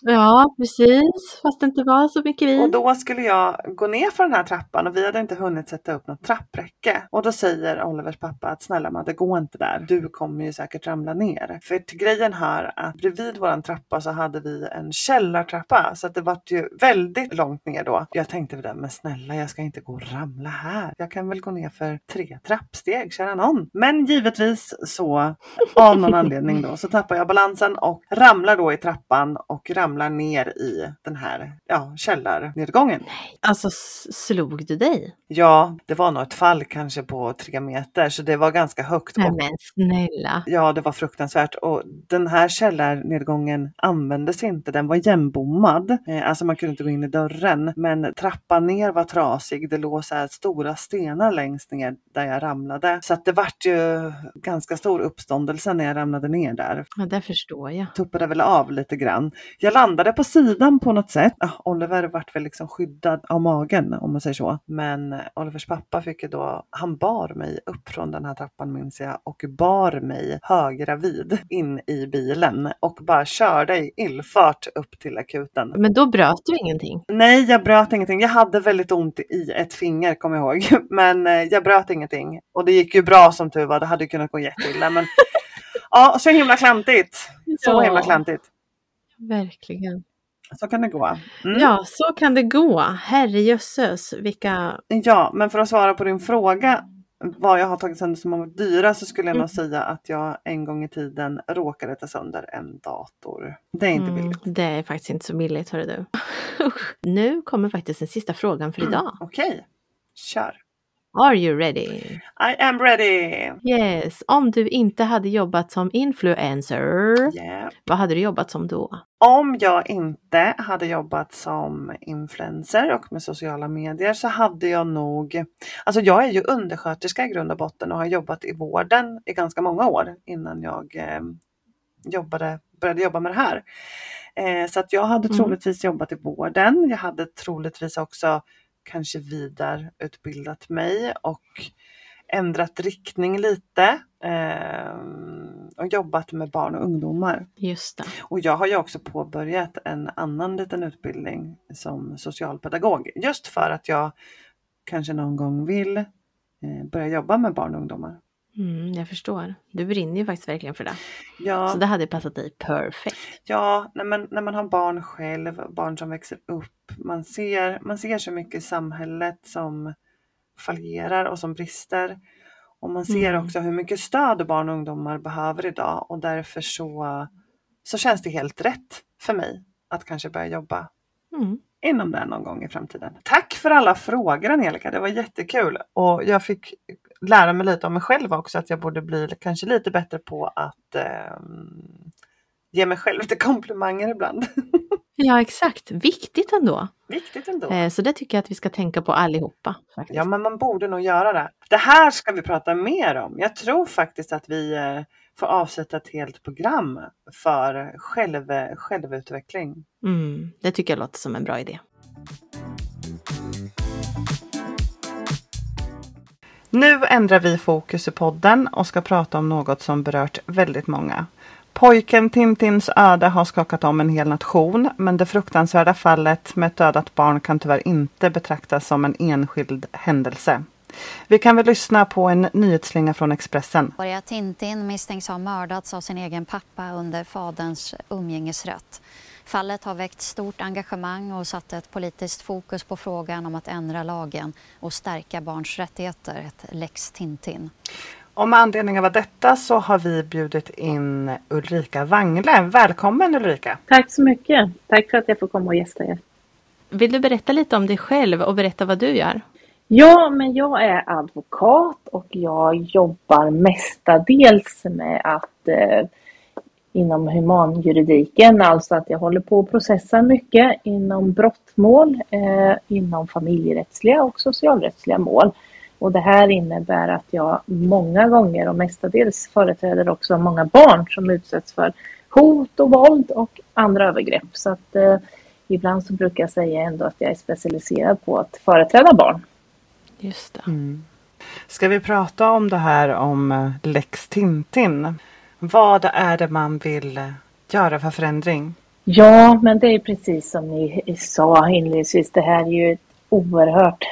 ja, precis. Fast det inte var så mycket vi. Och då skulle jag gå ner för den här trappan och vi hade inte hunnit sätta upp något trappräcke. Och då säger Olivers pappa att snälla Madde, gå inte där. Du kommer ju säkert ramla ner. För till grejen här att bredvid våran trappa så hade vi en källartrappa så att det var ju väldigt långt ner då. Jag tänkte det, men snälla jag ska inte gå och ramla här. Jag kan väl gå ner för tre trappor trappsteg, kära någon. Men givetvis så av någon anledning då så tappar jag balansen och ramlar då i trappan och ramlar ner i den här ja, källarnedgången. Nej, alltså slog du dig? Ja, det var nog ett fall kanske på tre meter så det var ganska högt. Nej, men snälla! Ja, det var fruktansvärt och den här källarnedgången användes inte. Den var jämnbommad, eh, alltså man kunde inte gå in i dörren. Men trappan ner var trasig. Det låg så här stora stenar längst ner där jag ramlade. Så att det vart ju ganska stor uppståndelse när jag ramlade ner där. Ja, det förstår jag. Tuppade väl av lite grann. Jag landade på sidan på något sätt. Ah, Oliver vart väl liksom skyddad av magen om man säger så. Men eh, Olivers pappa fick ju då, han bar mig upp från den här trappan minns jag och bar mig höggravid in i bilen och bara körde i illfart upp till akuten. Men då bröt du ingenting? Nej, jag bröt ingenting. Jag hade väldigt ont i ett finger kommer jag ihåg. Men eh, jag bröt ingenting. Och det gick ju bra som tur var. Det hade kunnat gå jätteilla. Men ja, så himla klantigt. Så Ja. himla klantigt. Verkligen. Så kan det gå. Mm. Ja, så kan det gå. Herrejösses, vilka... Ja, men för att svara på din fråga vad jag har tagit sönder som har varit dyra så skulle jag Mm. nog säga att jag en gång i tiden råkade ta sönder en dator. Det är inte Mm, billigt. det är faktiskt inte så billigt, hörru du. Nu kommer faktiskt den sista frågan för idag. Okej, kör. Are you ready? I am ready! Yes, om du inte hade jobbat som influencer, Yeah. vad hade du jobbat som då? Om jag inte hade jobbat som influencer och med sociala medier så hade jag nog, alltså jag är ju undersköterska i grund och botten och har jobbat i vården i ganska många år innan jag eh, jobbade, började jobba med det här. Eh, så att jag hade Mm. troligtvis jobbat i vården. Jag hade troligtvis också kanske vidareutbildat mig och ändrat riktning lite eh, och jobbat med barn och ungdomar. Just det. Och jag har ju också påbörjat en annan liten utbildning som socialpedagog. Just för att jag kanske någon gång vill eh, börja jobba med barn och ungdomar. Mm, jag förstår. Du brinner ju faktiskt verkligen för det. Ja, Så det hade passat dig perfekt. ja när, man, när man har barn själv, barn som växer upp, man ser, man ser så mycket i samhället som fallerar och som brister. Och man ser Mm. också hur mycket stöd barn och ungdomar behöver idag och därför så, så känns det helt rätt för mig att kanske börja jobba Mm. inom det någon gång i framtiden. Tack för alla frågor Angelica, det var jättekul och jag fick lära mig lite om mig själv också att jag borde bli kanske lite bättre på att ehm, ge mig själv lite komplimanger ibland. Ja, exakt. Viktigt ändå. Viktigt ändå. Eh, Så det tycker jag att vi ska tänka på allihopa. Faktiskt. Ja, men man borde nog göra det. Det här ska vi prata mer om. Jag tror faktiskt att vi eh, får avsätta ett helt program för själv, självutveckling. Mm, det tycker jag låter som en bra idé. Nu ändrar vi fokus i podden och ska prata om något som berört väldigt många. Pojken Tintins öde har skakat om en hel nation, men det fruktansvärda fallet med ett dödat barn kan tyvärr inte betraktas som en enskild händelse. Vi kan väl lyssna på en nyhetsslinga från Expressen. Tintin misstänks ha mördats av sin egen pappa under faderns umgängesrätt. Fallet har väckt stort engagemang och satt ett politiskt fokus på frågan om att ändra lagen och stärka barns rättigheter, ett lex Tintin. Och med anledning av detta så har vi bjudit in Ulrika Wangle. Välkommen Ulrika! Tack så mycket. Tack för att jag får komma och gästa er. Vill du berätta lite om dig själv och berätta vad du gör? Ja, men jag är advokat och jag jobbar mestadels med att eh, inom humanjuridiken, alltså att jag håller på att processa mycket inom brottmål, eh, inom familjerättsliga och socialrättsliga mål. Och det här innebär att jag många gånger och mestadels företräder också många barn som utsätts för hot och våld och andra övergrepp. Så att eh, ibland så brukar jag säga ändå att jag är specialiserad på att företräda barn. Just det. Ska vi prata om det här om eh, Lex Tintin? Vad är det man vill eh, göra för förändring? Ja, men det är precis som ni sa inledningsvis. Det här är ju ett oerhört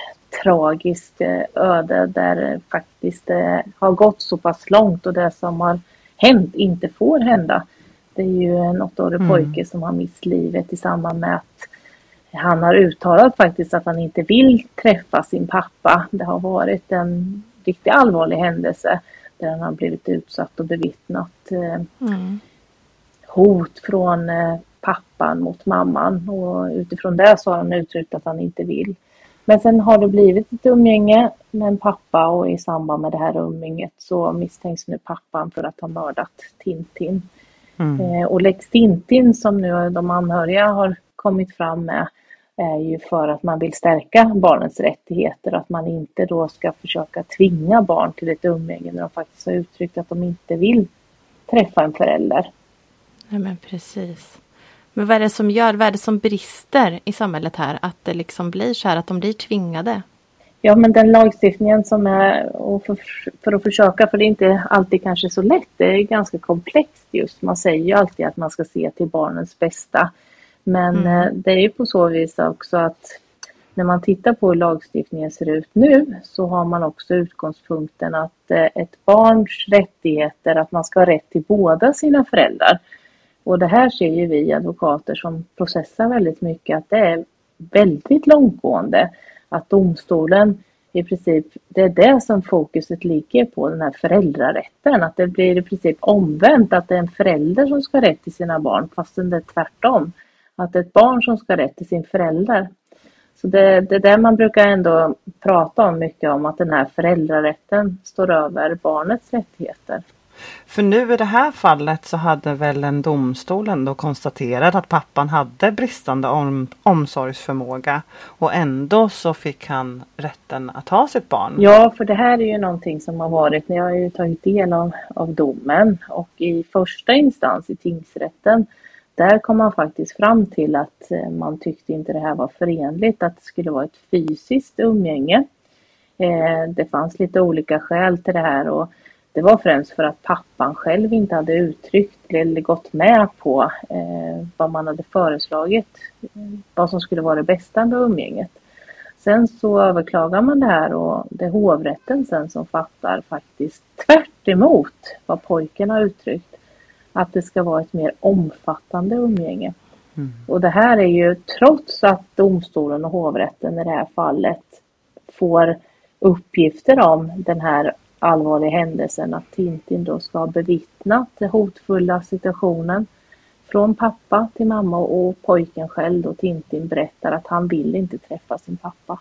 tragiskt eh, öde där det faktiskt eh, har gått så pass långt och det som har hänt inte får hända. Det är ju en åttaårig Mm. pojke som har mist livet i samband med att han har uttalat faktiskt att han inte vill träffa sin pappa. Det har varit en riktigt allvarlig händelse där han har blivit utsatt och bevittnat eh, Mm. hot från eh, pappan mot mamman och utifrån det så har han uttryckt att han inte vill. Men sen har det blivit ett umgänge med en pappa och i samband med det här umgänget så misstänks nu pappan för att ha mördat Tintin. Mm. Eh, och Lex Tintin som nu de anhöriga har kommit fram med är ju för att man vill stärka barnens rättigheter. Att man inte då ska försöka tvinga barn till ett umgänge när de faktiskt har uttryckt att de inte vill träffa en förälder. Ja, men precis. Men vad är det som gör, vad är det som brister i samhället här? Att det liksom blir så här, att de blir tvingade? Ja, men den lagstiftningen som är, för, för att försöka, för det är inte alltid kanske så lätt, det är ganska komplext just. Man säger ju alltid att man ska se till barnens bästa. Men mm. Eh, det är ju på så vis också att när man tittar på hur lagstiftningen ser ut nu så har man också utgångspunkten att eh, ett barns rättigheter, att man ska ha rätt till båda sina föräldrar. Och det här ser ju vi advokater som processar väldigt mycket att det är väldigt långtgående. Att domstolen i princip, det är det som fokuset ligger på, den här föräldrarätten. Att det blir i princip omvänt, att det är en förälder som ska ha rätt till sina barn fastän det är tvärtom. Att ett barn som ska ha rätt till sin förälder. Så det, det är det man brukar ändå prata om mycket om, att den här föräldrarätten står över barnets rättigheter. För nu i det här fallet så hade väl en domstol ändå konstaterat att pappan hade bristande om, omsorgsförmåga och ändå så fick han rätten att ha sitt barn. Ja, för det här är ju någonting som har varit, jag har ju tagit del av, av domen och i första instans i tingsrätten där kom man faktiskt fram till att eh, man tyckte inte det här var förenligt, att det skulle vara ett fysiskt umgänge. Eh, det fanns lite olika skäl till det här och det var främst för att pappan själv inte hade uttryckt eller gått med på eh, vad man hade föreslagit, vad som skulle vara det bästa med umgänget. Sen så överklagar man det här och det är hovrätten sen som fattar faktiskt tvärt emot vad pojken har uttryckt att det ska vara ett mer omfattande umgänge. Mm. Och det här är ju trots att domstolen och hovrätten i det här fallet får uppgifter om den här allvarliga händelsen att Tintin då ska ha bevittnat den hotfulla situationen från pappa till mamma och pojken själv då Tintin berättar att han vill inte träffa sin pappa.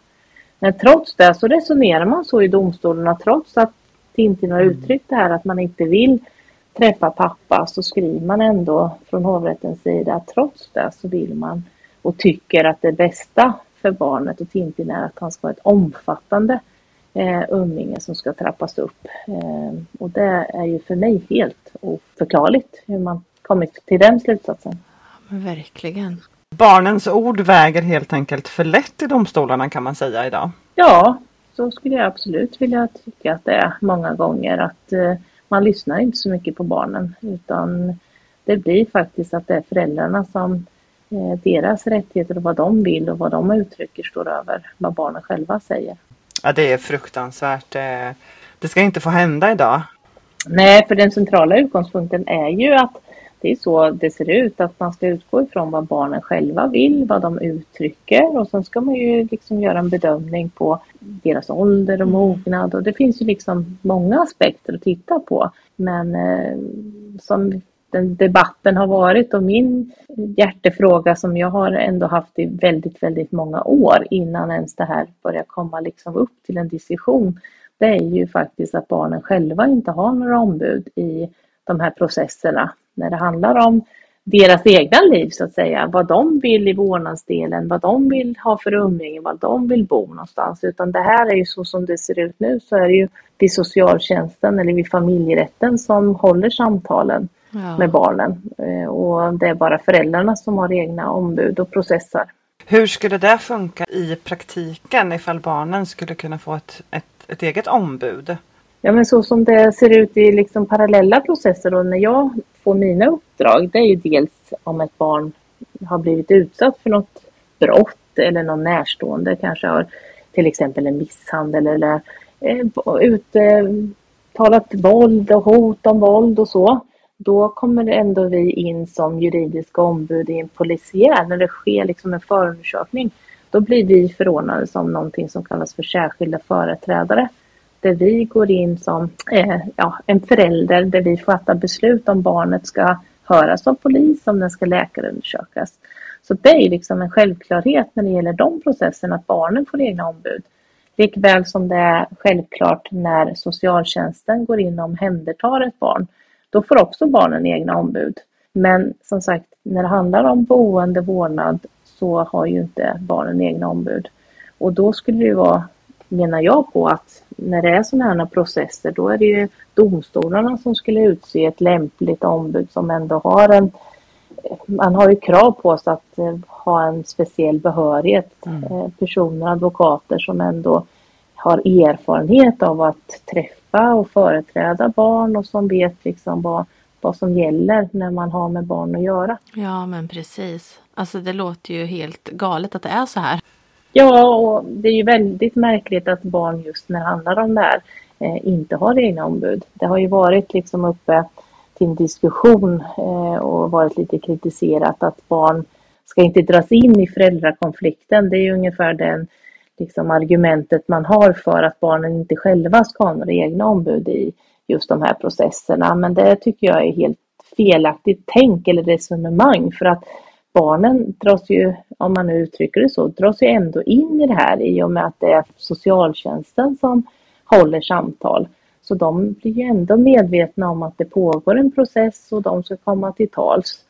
Men trots det så resonerar man så i domstolarna trots att Tintin har mm. uttryckt det här att man inte vill träffa pappa så skriver man ändå från hovrättens sida att trots det så vill man och tycker att det bästa för barnet och Tintin är att han ska ha ett omfattande eh, umgänge som ska trappas upp. Eh, och det är ju för mig helt oförklarligt hur man kommit till den slutsatsen. Men verkligen. Barnens ord väger helt enkelt för lätt i domstolarna kan man säga idag. Ja, så skulle jag absolut vilja tycka att det är många gånger att eh, man lyssnar inte så mycket på barnen utan det blir faktiskt att det är föräldrarna som eh, deras rättigheter och vad de vill och vad de uttrycker står över vad barnen själva säger. Ja, det är fruktansvärt. Eh, det ska inte få hända idag. Nej, för den centrala utgångspunkten är ju att det är så det ser ut, att man ska utgå ifrån vad barnen själva vill, vad de uttrycker och sen ska man ju liksom göra en bedömning på deras ålder och mm. mognad och det finns ju liksom många aspekter att titta på. Men eh, som den debatten har varit och min hjärtefråga som jag har ändå haft i väldigt, väldigt många år innan ens det här börjar komma liksom upp till en diskussion. Det är ju faktiskt att barnen själva inte har några ombud i de här processerna när det handlar om deras egna liv så att säga, vad de vill i vårdnadsdelen, vad de vill ha för umgänge, vad de vill bo någonstans. Utan det här är ju så som det ser ut nu så är det ju vid socialtjänsten eller vid familjerätten som håller samtalen ja. med barnen. Eh, och det är bara föräldrarna som har egna ombud och processar. Hur skulle det funka i praktiken ifall barnen skulle kunna få ett, ett, ett eget ombud? Ja men så som det ser ut i liksom parallella processer och när jag på mina uppdrag det är ju dels om ett barn har blivit utsatt för något brott eller någon närstående kanske har till exempel en misshandel eller eh, uttalat våld och hot om våld och så. Då kommer ändå vi in som juridiska ombud i en polisiär när det sker liksom en förundersökning. Då blir vi förordnade som någonting som kallas för särskilda företrädare där vi går in som eh, ja, en förälder där vi fattar beslut om barnet ska höras av polis, om den ska läkarundersökas. Så det är liksom en självklarhet när det gäller de processerna att barnen får egna ombud. Likväl som det är självklart när socialtjänsten går in och omhändertar ett barn. Då får också barnen egna ombud. Men som sagt, när det handlar om boende, vårdnad så har ju inte barnen egna ombud. Och då skulle det vara menar jag på att när det är sådana här processer då är det ju domstolarna som skulle utse ett lämpligt ombud som ändå har en man har ju krav på sig att eh, ha en speciell behörighet. Mm. Eh, personer, advokater som ändå har erfarenhet av att träffa och företräda barn och som vet liksom vad, vad som gäller när man har med barn att göra. Ja men precis. Alltså det låter ju helt galet att det är så här. Ja, och det är ju väldigt märkligt att barn just när det handlar om det här eh, inte har egna ombud. Det har ju varit liksom uppe till en diskussion eh, och varit lite kritiserat att barn ska inte dras in i föräldrakonflikten. Det är ju ungefär den liksom, argumentet man har för att barnen inte själva ska ha några egna ombud i just de här processerna. Men det tycker jag är helt felaktigt tänk eller resonemang för att barnen dras ju, om man nu uttrycker det så, dras ju ändå in i det här i och med att det är socialtjänsten som håller samtal. Så de blir ju ändå medvetna om att det pågår en process och de ska komma till tals.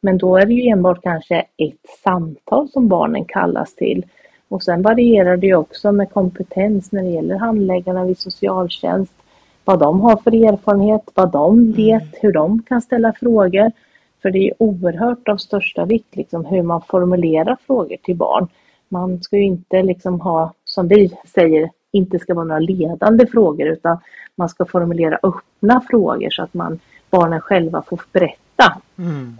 Men då är det ju enbart kanske ett samtal som barnen kallas till. Och sen varierar det ju också med kompetens när det gäller handläggarna vid socialtjänst. Vad de har för erfarenhet, vad de vet, hur de kan ställa frågor. För det är oerhört av största vikt liksom, hur man formulerar frågor till barn. Man ska ju inte liksom ha, som vi säger, inte ska vara några ledande frågor utan man ska formulera öppna frågor så att man, barnen själva får berätta. Mm.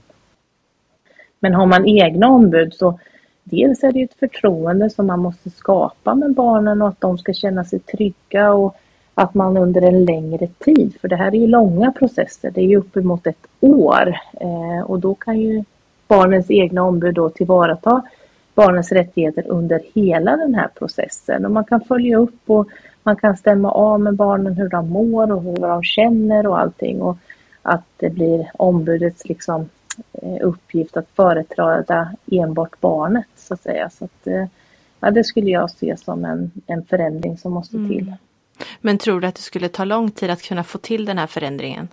Men har man egna ombud så dels är det ett förtroende som man måste skapa med barnen och att de ska känna sig trygga och att man under en längre tid, för det här är ju långa processer, det är ju uppemot ett år eh, och då kan ju barnens egna ombud då tillvarata barnens rättigheter under hela den här processen och man kan följa upp och man kan stämma av med barnen hur de mår och hur de känner och allting och att det blir ombudets liksom eh, uppgift att företräda enbart barnet så att säga. Så att, eh, ja, det skulle jag se som en, en förändring som måste till. Mm. Men tror du att det skulle ta lång tid att kunna få till den här förändringen?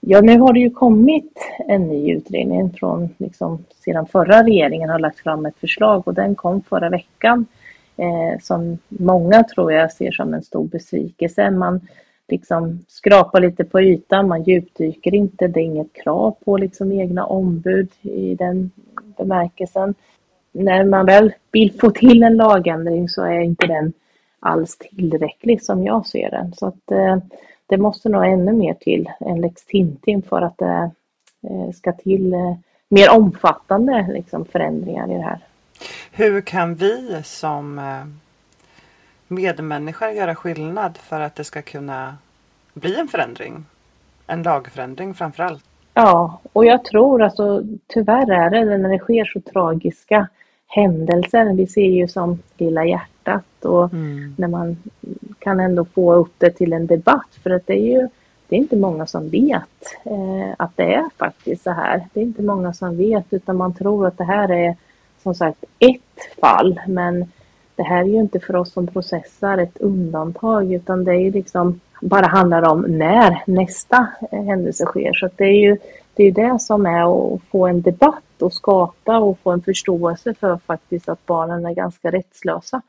Ja, nu har det ju kommit en ny utredning från liksom, sedan förra regeringen har lagt fram ett förslag och den kom förra veckan eh, som många tror jag ser som en stor besvikelse. Man liksom skrapar lite på ytan, man djupdyker inte, det är inget krav på liksom egna ombud i den bemärkelsen. När man väl vill få till en lagändring så är inte den alls tillräcklig som jag ser den. Så att eh, det måste nog ännu mer till en lex Tintin för att det eh, ska till eh, mer omfattande liksom, förändringar i det här. Hur kan vi som eh, medmänniskor göra skillnad för att det ska kunna bli en förändring? En lagförändring framför allt. Ja, och jag tror alltså tyvärr är det när det sker så tragiska händelser. Vi ser ju som Lilla hjärtat och Mm. när man kan ändå få upp det till en debatt för att det är ju det är inte många som vet eh, att det är faktiskt så här. Det är inte många som vet utan man tror att det här är som sagt ett fall men det här är ju inte för oss som processar ett undantag utan det är ju liksom bara handlar om när nästa eh, händelse sker. Så det är ju det, är ju det som är att få en debatt och skapa och få en förståelse för faktiskt att barnen är ganska rättslösa.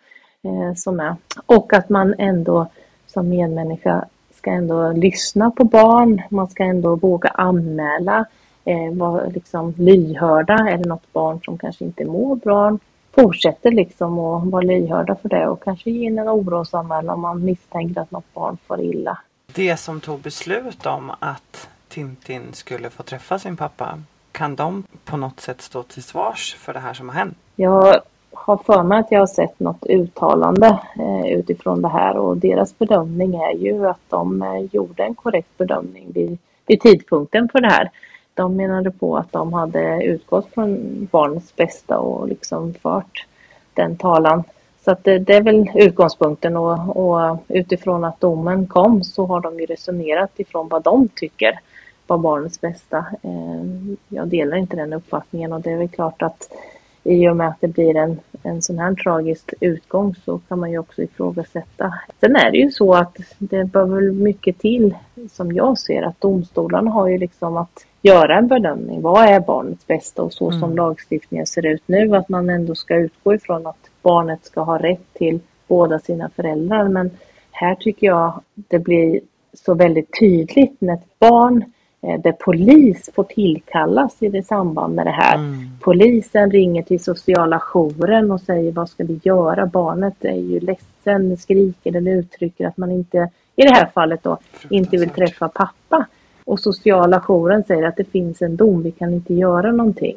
Eh, som är. Och att man ändå som medmänniska ska ändå lyssna på barn, man ska ändå våga anmäla, eh, vara liksom lyhörda. Är det något barn som kanske inte mår bra, fortsätter liksom att vara lyhörda för det och kanske ge in en orosanmälan om man misstänker att något barn får illa. Det som tog beslut om att Tintin skulle få träffa sin pappa. Kan de på något sätt stå till svars för det här som har hänt? Jag har för mig att jag har sett något uttalande eh, utifrån det här och deras bedömning är ju att de eh, gjorde en korrekt bedömning vid, vid tidpunkten för det här. De menade på att de hade utgått från barnets bästa och liksom fört den talan. Så att det, det är väl utgångspunkten och, och utifrån att domen kom så har de ju resonerat ifrån vad de tycker var barnets bästa. Eh, Jag delar inte den uppfattningen och det är väl klart att i och med att det blir en, en sån här tragisk utgång så kan man ju också ifrågasätta. Sen är det ju så att det behöver mycket till som jag ser att domstolarna har ju liksom att göra en bedömning. Vad är barnets bästa och så som Mm. lagstiftningen ser ut nu att man ändå ska utgå ifrån att barnet ska ha rätt till båda sina föräldrar. Men här tycker jag det blir så väldigt tydligt när ett barn där polis får tillkallas i det samband med det här. Mm. Polisen ringer till sociala jouren och säger vad ska vi göra? Barnet är ju ledsen, skriker eller uttrycker att man inte, i det här fallet då, inte vill träffa pappa. Och sociala jouren säger att det finns en dom, vi kan inte göra någonting.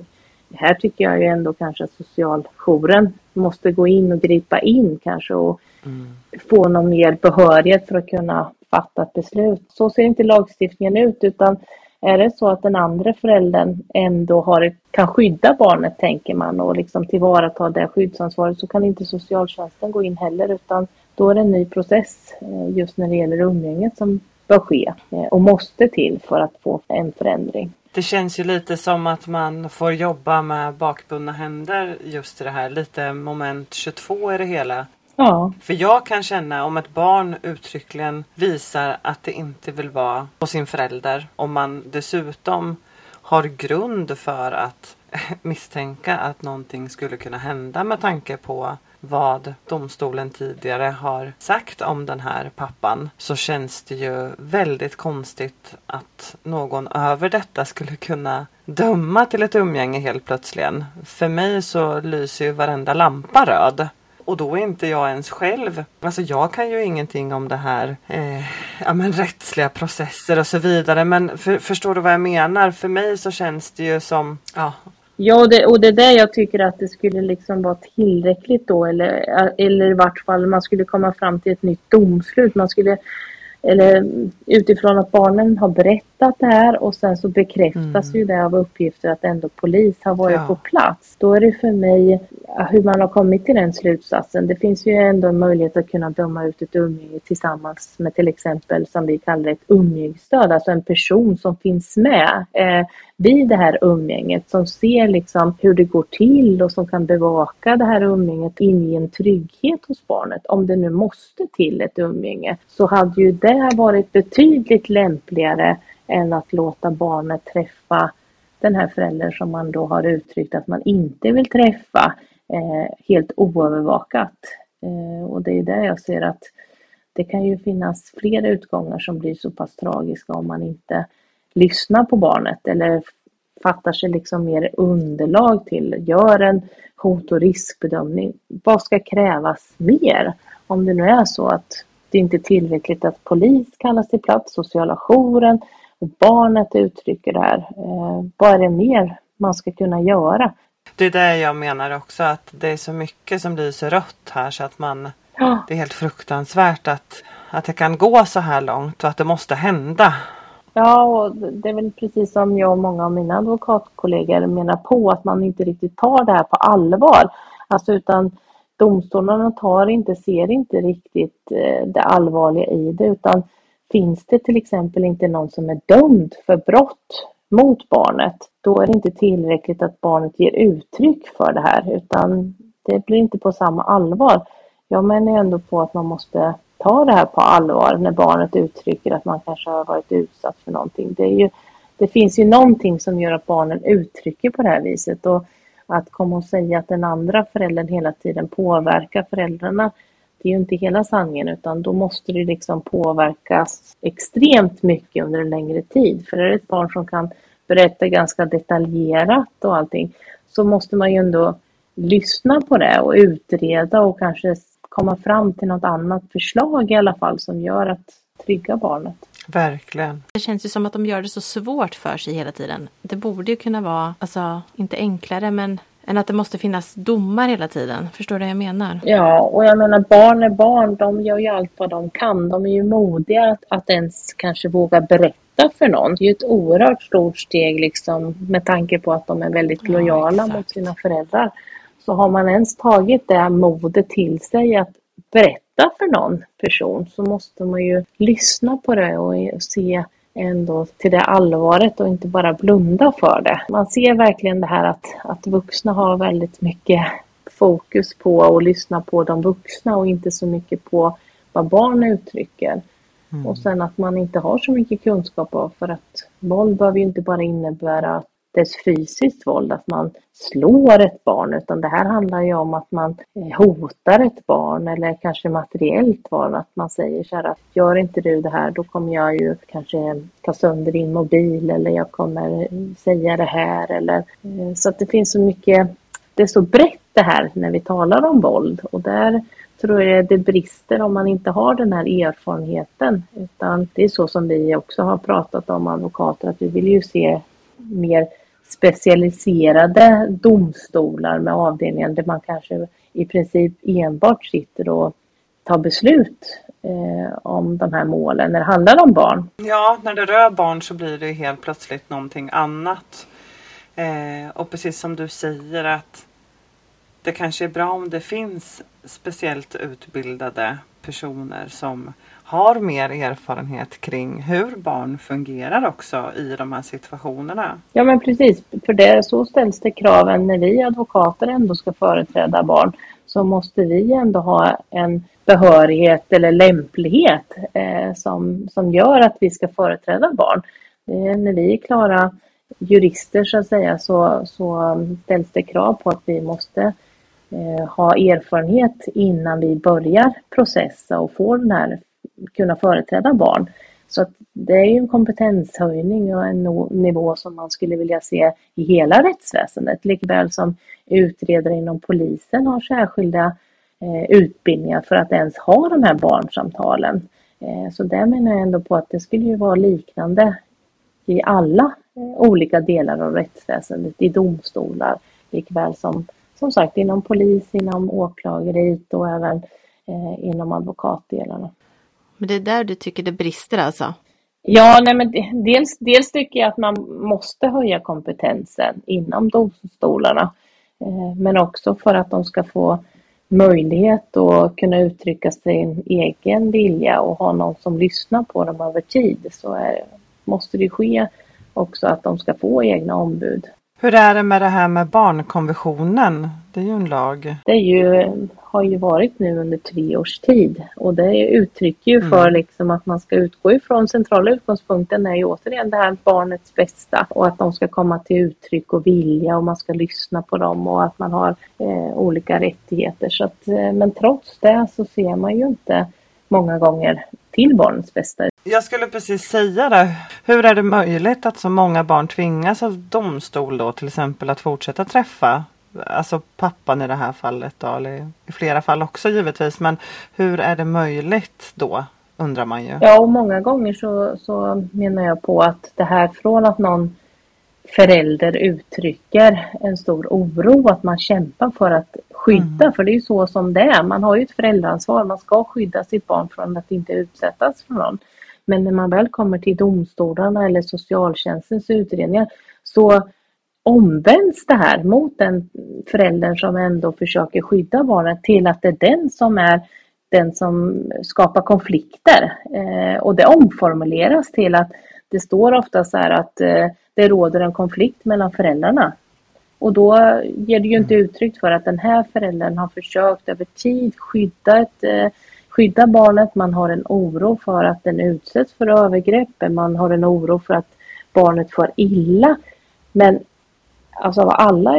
Här tycker jag ju ändå kanske att socialjouren måste gå in och gripa in kanske och mm. få någon mer behörighet för att kunna fatta ett beslut. Så ser inte lagstiftningen ut utan är det så att den andra föräldern ändå har, kan skydda barnet tänker man och liksom tillvarata det skyddsansvaret så kan inte socialtjänsten gå in heller utan då är det en ny process eh, just när det gäller umgänget som bör ske eh, och måste till för att få en förändring. Det känns ju lite som att man får jobba med bakbundna händer just i det här. Lite moment 22 i det hela. Ja. För jag kan känna om ett barn uttryckligen visar att det inte vill vara på sin förälder. Om man dessutom har grund för att misstänka att någonting skulle kunna hända med tanke på vad domstolen tidigare har sagt om den här pappan så känns det ju väldigt konstigt att någon över detta skulle kunna döma till ett umgänge helt plötsligen. För mig så lyser ju varenda lampa röd. Och då är inte jag ens själv. Alltså jag kan ju ingenting om det här eh, ja, men rättsliga processer och så vidare. Men för, förstår du vad jag menar? För mig så känns det ju som, ja, Ja, och det, och det är där jag tycker att det skulle liksom vara tillräckligt då, eller, eller i vart fall man skulle komma fram till ett nytt domslut. Man skulle eller utifrån att barnen har berättat det här och sen så bekräftas mm. ju det av uppgifter att ändå polis har varit ja. på plats. Då är det för mig hur man har kommit till den slutsatsen. Det finns ju ändå en möjlighet att kunna döma ut ett umgänge tillsammans med till exempel som vi kallar ett umgängesstöd, alltså en person som finns med eh, vid det här umgänget som ser liksom hur det går till och som kan bevaka det här umgänget in i en trygghet hos barnet. Om det nu måste till ett umgänge så hade ju det varit betydligt lämpligare än att låta barnet träffa den här föräldern som man då har uttryckt att man inte vill träffa eh, helt oövervakat. Eh, och det är där jag ser att det kan ju finnas flera utgångar som blir så pass tragiska om man inte lyssnar på barnet eller fattar sig liksom mer underlag till, gör en hot och riskbedömning. Vad ska krävas mer? Om det nu är så att det inte är tillräckligt att polis kallas till plats, sociala jouren och barnet uttrycker det här. Eh, vad är det mer man ska kunna göra? Det är det jag menar också att det är så mycket som blir så rött här så att man ja. Det är helt fruktansvärt att, att det kan gå så här långt och att det måste hända. Ja, och det är väl precis som jag och många av mina advokatkollegor menar på att man inte riktigt tar det här på allvar. Alltså utan domstolarna tar inte, ser inte riktigt eh, det allvarliga i det utan finns det till exempel inte någon som är dömd för brott mot barnet, då är det inte tillräckligt att barnet ger uttryck för det här utan det blir inte på samma allvar. Jag menar ändå på att man måste ta det här på allvar när barnet uttrycker att man kanske har varit utsatt för någonting. Det, är ju, det finns ju någonting som gör att barnen uttrycker på det här viset och att komma och säga att den andra föräldern hela tiden påverkar föräldrarna det är ju inte hela sanningen utan då måste det liksom påverkas extremt mycket under en längre tid. För är det ett barn som kan berätta ganska detaljerat och allting så måste man ju ändå lyssna på det och utreda och kanske komma fram till något annat förslag i alla fall som gör att trygga barnet. Verkligen. Det känns ju som att de gör det så svårt för sig hela tiden. Det borde ju kunna vara, alltså inte enklare men än att det måste finnas domar hela tiden. Förstår du vad jag menar? Ja, och jag menar barn är barn. De gör ju allt vad de kan. De är ju modiga att, att ens kanske våga berätta för någon. Det är ju ett oerhört stort steg liksom med tanke på att de är väldigt lojala ja, mot sina föräldrar. Så har man ens tagit det modet till sig att berätta för någon person så måste man ju lyssna på det och se ändå till det allvaret och inte bara blunda för det. Man ser verkligen det här att, att vuxna har väldigt mycket fokus på och lyssna på de vuxna och inte så mycket på vad barn uttrycker. Mm. Och sen att man inte har så mycket kunskap av för att våld behöver ju inte bara innebära att dess fysiskt våld, att man slår ett barn, utan det här handlar ju om att man eh, hotar ett barn eller kanske materiellt våld, att man säger så här att gör inte du det här, då kommer jag ju kanske ta sönder din mobil eller jag kommer eh, säga det här eller eh, så att det finns så mycket, det är så brett det här när vi talar om våld och där tror jag det brister om man inte har den här erfarenheten. Utan det är så som vi också har pratat om advokater, att vi vill ju se mer specialiserade domstolar med avdelningar där man kanske i princip enbart sitter och tar beslut eh, om de här målen när det handlar om barn. Ja, när det rör barn så blir det helt plötsligt någonting annat. Eh, och precis som du säger att det kanske är bra om det finns speciellt utbildade personer som har mer erfarenhet kring hur barn fungerar också i de här situationerna. Ja men precis, för det, så ställs det kraven när vi advokater ändå ska företräda barn så måste vi ändå ha en behörighet eller lämplighet eh, som, som gör att vi ska företräda barn. Eh, när vi är klara jurister så att säga så, så ställs det krav på att vi måste eh, ha erfarenhet innan vi börjar processa och får den här, kunna företräda barn. Så att det är ju en kompetenshöjning och en nivå som man skulle vilja se i hela rättsväsendet. Likväl som utredare inom polisen har särskilda eh, utbildningar för att ens ha de här barnsamtalen. Eh, så där menar jag ändå på att det skulle ju vara liknande i alla eh, olika delar av rättsväsendet, i domstolar likväl som som sagt inom polis, inom åklageriet och även eh, inom advokatdelarna. Men det är där du tycker det brister alltså? Ja, nej men dels, dels tycker jag att man måste höja kompetensen inom domstolarna. Eh, men också för att de ska få möjlighet att kunna uttrycka sin egen vilja och ha någon som lyssnar på dem över tid så är, måste det ske också att de ska få egna ombud. Hur är det med det här med barnkonventionen? Det är ju en lag. Det är ju, har ju varit nu under tre års tid och det uttrycker ju mm. för liksom att man ska utgå ifrån centrala utgångspunkten är ju återigen det här barnets bästa och att de ska komma till uttryck och vilja och man ska lyssna på dem och att man har eh, olika rättigheter. Så att, eh, men trots det så ser man ju inte många gånger till barnets bästa. Jag skulle precis säga det. Hur är det möjligt att så många barn tvingas av domstol då till exempel att fortsätta träffa alltså pappan i det här fallet då, eller i flera fall också givetvis. Men hur är det möjligt då? Undrar man ju. Ja, och många gånger så, så menar jag på att det här från att någon förälder uttrycker en stor oro, att man kämpar för att skydda, mm. för det är ju så som det är. Man har ju ett föräldraansvar, man ska skydda sitt barn från att inte utsättas för någon. Men när man väl kommer till domstolarna eller socialtjänstens utredningar så omvänds det här mot den föräldern som ändå försöker skydda barnet till att det är den som är den som skapar konflikter. Eh, och det omformuleras till att det står ofta så här att eh, det råder en konflikt mellan föräldrarna. Och då ger det ju inte uttryck för att den här föräldern har försökt över tid skydda, ett, eh, skydda barnet. Man har en oro för att den utsätts för övergrepp. Man har en oro för att barnet får illa. Men alltså av alla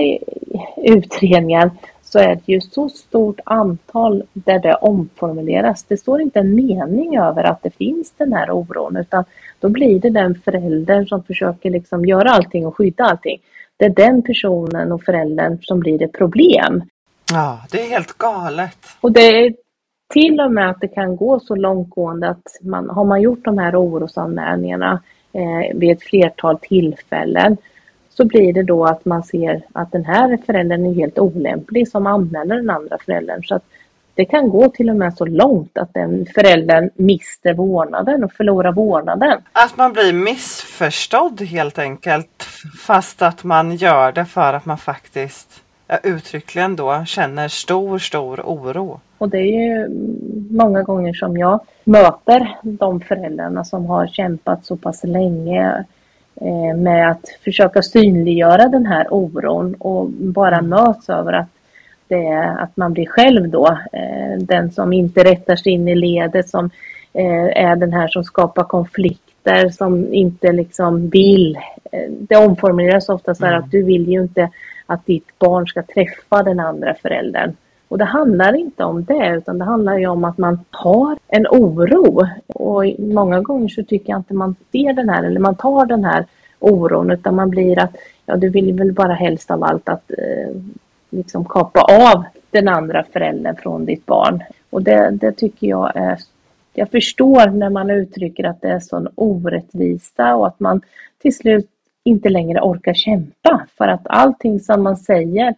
utredningar så är det ju så stort antal där det omformuleras. Det står inte en mening över att det finns den här oron utan då blir det den föräldern som försöker liksom göra allting och skydda allting. Det är den personen och föräldern som blir ett problem. Ja, det är helt galet. Och det är till och med att det kan gå så långtgående att man, har man gjort de här orosanmälningarna eh, vid ett flertal tillfällen så blir det då att man ser att den här föräldern är helt olämplig som anmäler den andra föräldern. Så att det kan gå till och med så långt att den föräldern mister vårdnaden och förlorar vårdnaden. Att man blir missförstådd helt enkelt fast att man gör det för att man faktiskt uttryckligen då känner stor, stor oro. Och det är ju många gånger som jag möter de föräldrarna som har kämpat så pass länge Eh, med att försöka synliggöra den här oron och bara möts över att, det är, att man blir själv då eh, den som inte rättar sig in i ledet, som eh, är den här som skapar konflikter konflikter som inte liksom vill. Det omformuleras ofta så här mm. att du vill ju inte att ditt barn ska träffa den andra föräldern. Och det handlar inte om det utan det handlar ju om att man har en oro. Och många gånger så tycker jag inte man ser den här eller man tar den här oron utan man blir att ja du vill väl bara helst av allt att eh, liksom kapa av den andra föräldern från ditt barn. Och det, det tycker jag är jag förstår när man uttrycker att det är sån orättvisa och att man till slut inte längre orkar kämpa för att allting som man säger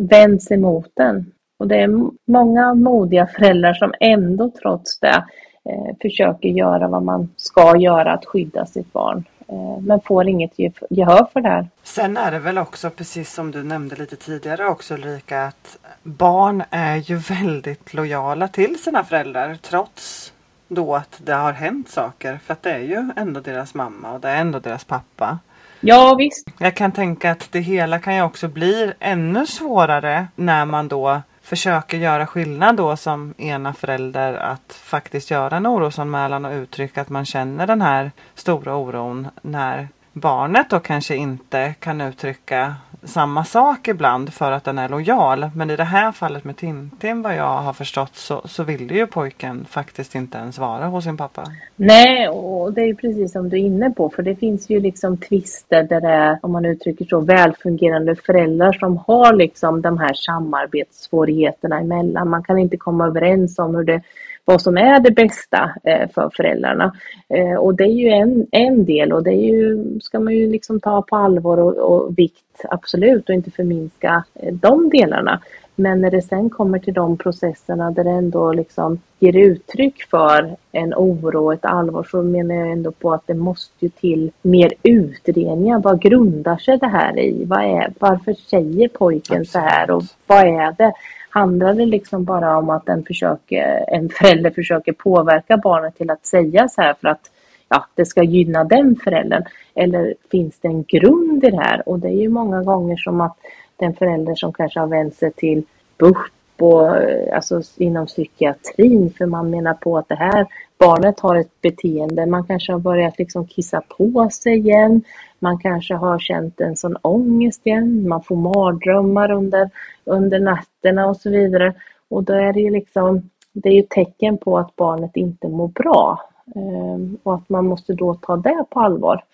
vänds emot en. Och det är många modiga föräldrar som ändå trots det eh, försöker göra vad man ska göra att skydda sitt barn. Eh, men får inget gehör för det här. Sen är det väl också precis som du nämnde lite tidigare också Ulrika att barn är ju väldigt lojala till sina föräldrar trots då att det har hänt saker. För att det är ju ändå deras mamma och det är ändå deras pappa. Ja visst. Jag kan tänka att det hela kan ju också bli ännu svårare när man då försöker göra skillnad då som ena förälder att faktiskt göra en orosanmälan och uttrycka att man känner den här stora oron när barnet då kanske inte kan uttrycka samma sak ibland för att den är lojal. Men i det här fallet med Tintin vad jag har förstått så, så ville ju pojken faktiskt inte ens vara hos sin pappa. Nej, och det är precis som du är inne på för det finns ju liksom tvister där det är, om man uttrycker så, välfungerande föräldrar som har liksom de här samarbetssvårigheterna emellan. Man kan inte komma överens om hur det vad som är det bästa eh, för föräldrarna. Eh, och det är ju en, en del och det är ju, ska man ju liksom ta på allvar och, och vikt, absolut, och inte förminska eh, de delarna. Men när det sen kommer till de processerna där det ändå liksom ger uttryck för en oro och ett allvar så menar jag ändå på att det måste ju till mer utredningar. Vad grundar sig det här i? Vad är, varför säger pojken så här och vad är det? Handlar det liksom bara om att en, försöker, en förälder försöker påverka barnet till att säga så här för att ja, det ska gynna den föräldern? Eller finns det en grund i det här? Och det är ju många gånger som att den förälder som kanske har vänt sig till BUP och eh, alltså inom psykiatrin för man menar på att det här barnet har ett beteende, man kanske har börjat liksom kissa på sig igen, man kanske har känt en sån ångest igen, man får mardrömmar under, under nätterna och så vidare. Och då är det ju liksom, det är ju tecken på att barnet inte mår bra. Ehm, och att man måste då ta det på allvar.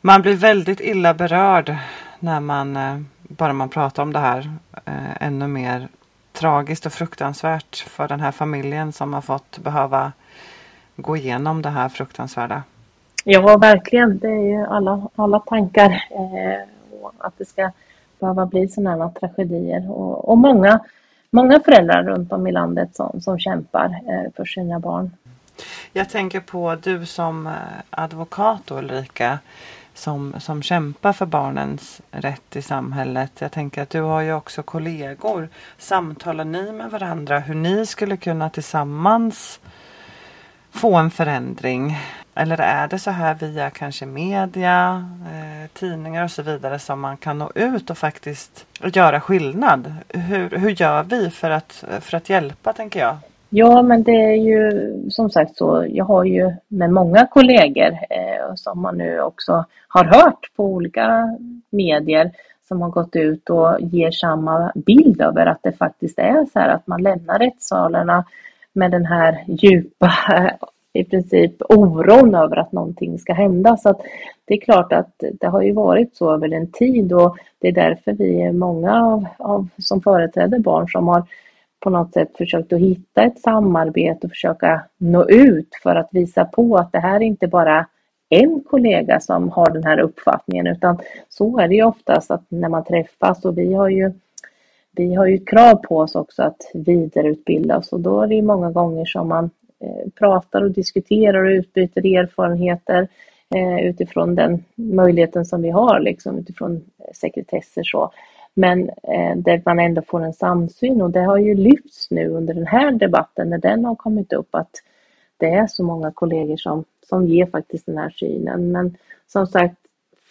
Man blir väldigt illa berörd när man, eh, bara man pratar om det här, eh, ännu mer tragiskt och fruktansvärt för den här familjen som har fått behöva gå igenom det här fruktansvärda. Ja, verkligen. Det är ju alla, alla tankar eh, att det ska behöva bli sådana här tragedier. Och, och, många, många föräldrar runt om i landet som, som kämpar för sina barn. Jag tänker på du som eh, advokat Ulrika som, som kämpar för barnens rätt i samhället. Jag tänker att du har ju också kollegor. Samtalar ni med varandra hur ni skulle kunna tillsammans få en förändring? Eller är det så här via kanske media, eh, tidningar och så vidare som man kan nå ut och faktiskt göra skillnad? Hur, hur gör vi för att, för att hjälpa tänker jag? Ja, men det är ju som sagt så. Jag har ju med många kollegor eh, som man nu också har hört på olika medier som har gått ut och ger samma bild över att det faktiskt är så här att man lämnar rättssalarna med den här djupa i princip oron över att någonting ska hända. Så att det är klart att det har ju varit så över en tid och det är därför vi är många av, av som företräder barn som har på något sätt försökt att hitta ett samarbete och försöka nå ut för att visa på att det här är inte bara en kollega som har den här uppfattningen utan så är det ju oftast att när man träffas och vi har ju vi har ju krav på oss också att vidareutbilda oss och då är det många gånger som man eh, pratar och diskuterar och utbyter erfarenheter eh, utifrån den möjligheten som vi har liksom utifrån sekretesser så. Men eh, där man ändå får en samsyn och det har ju lyfts nu under den här debatten när den har kommit upp att det är så många kollegor som, som ger faktiskt den här synen. Men som sagt,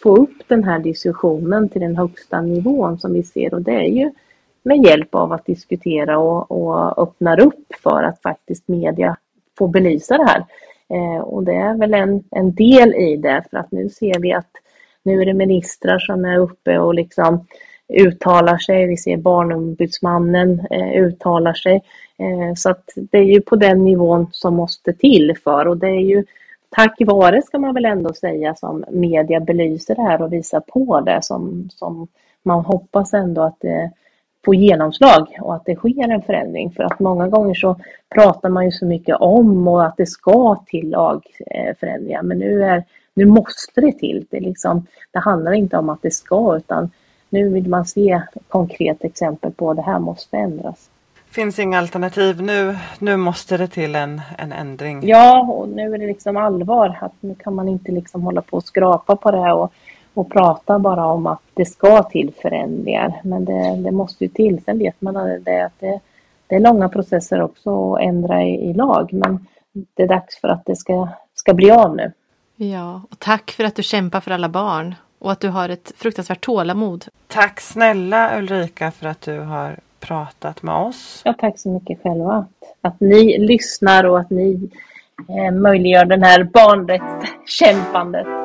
få upp den här diskussionen till den högsta nivån som vi ser och det är ju med hjälp av att diskutera och, och öppnar upp för att faktiskt media får belysa det här. Eh, och det är väl en, en del i det för att nu ser vi att nu är det ministrar som är uppe och liksom uttalar sig. Vi ser Barnombudsmannen eh, uttalar sig. Eh, så att det är ju på den nivån som måste till för och det är ju tack vare ska man väl ändå säga som media belyser det här och visar på det som, som man hoppas ändå att det får genomslag och att det sker en förändring. För att många gånger så pratar man ju så mycket om och att det ska till lagförändringar. Eh, Men nu, är, nu måste det till. Det, liksom, det handlar inte om att det ska utan nu vill man se konkret exempel på att det här måste ändras. Finns inga alternativ. Nu, nu måste det till en, en ändring. Ja, och nu är det liksom allvar. Att nu kan man inte liksom hålla på och skrapa på det här och, och prata bara om att det ska till förändringar. Men det, det måste ju till. Sen vet man att det, att det, det är långa processer också att ändra i, i lag. Men det är dags för att det ska, ska bli av nu. Ja, och tack för att du kämpar för alla barn och att du har ett fruktansvärt tålamod. Tack snälla Ulrika för att du har pratat med oss. Ja, tack så mycket själva. Att, att ni lyssnar och att ni eh, möjliggör den här barnrättskämpandet.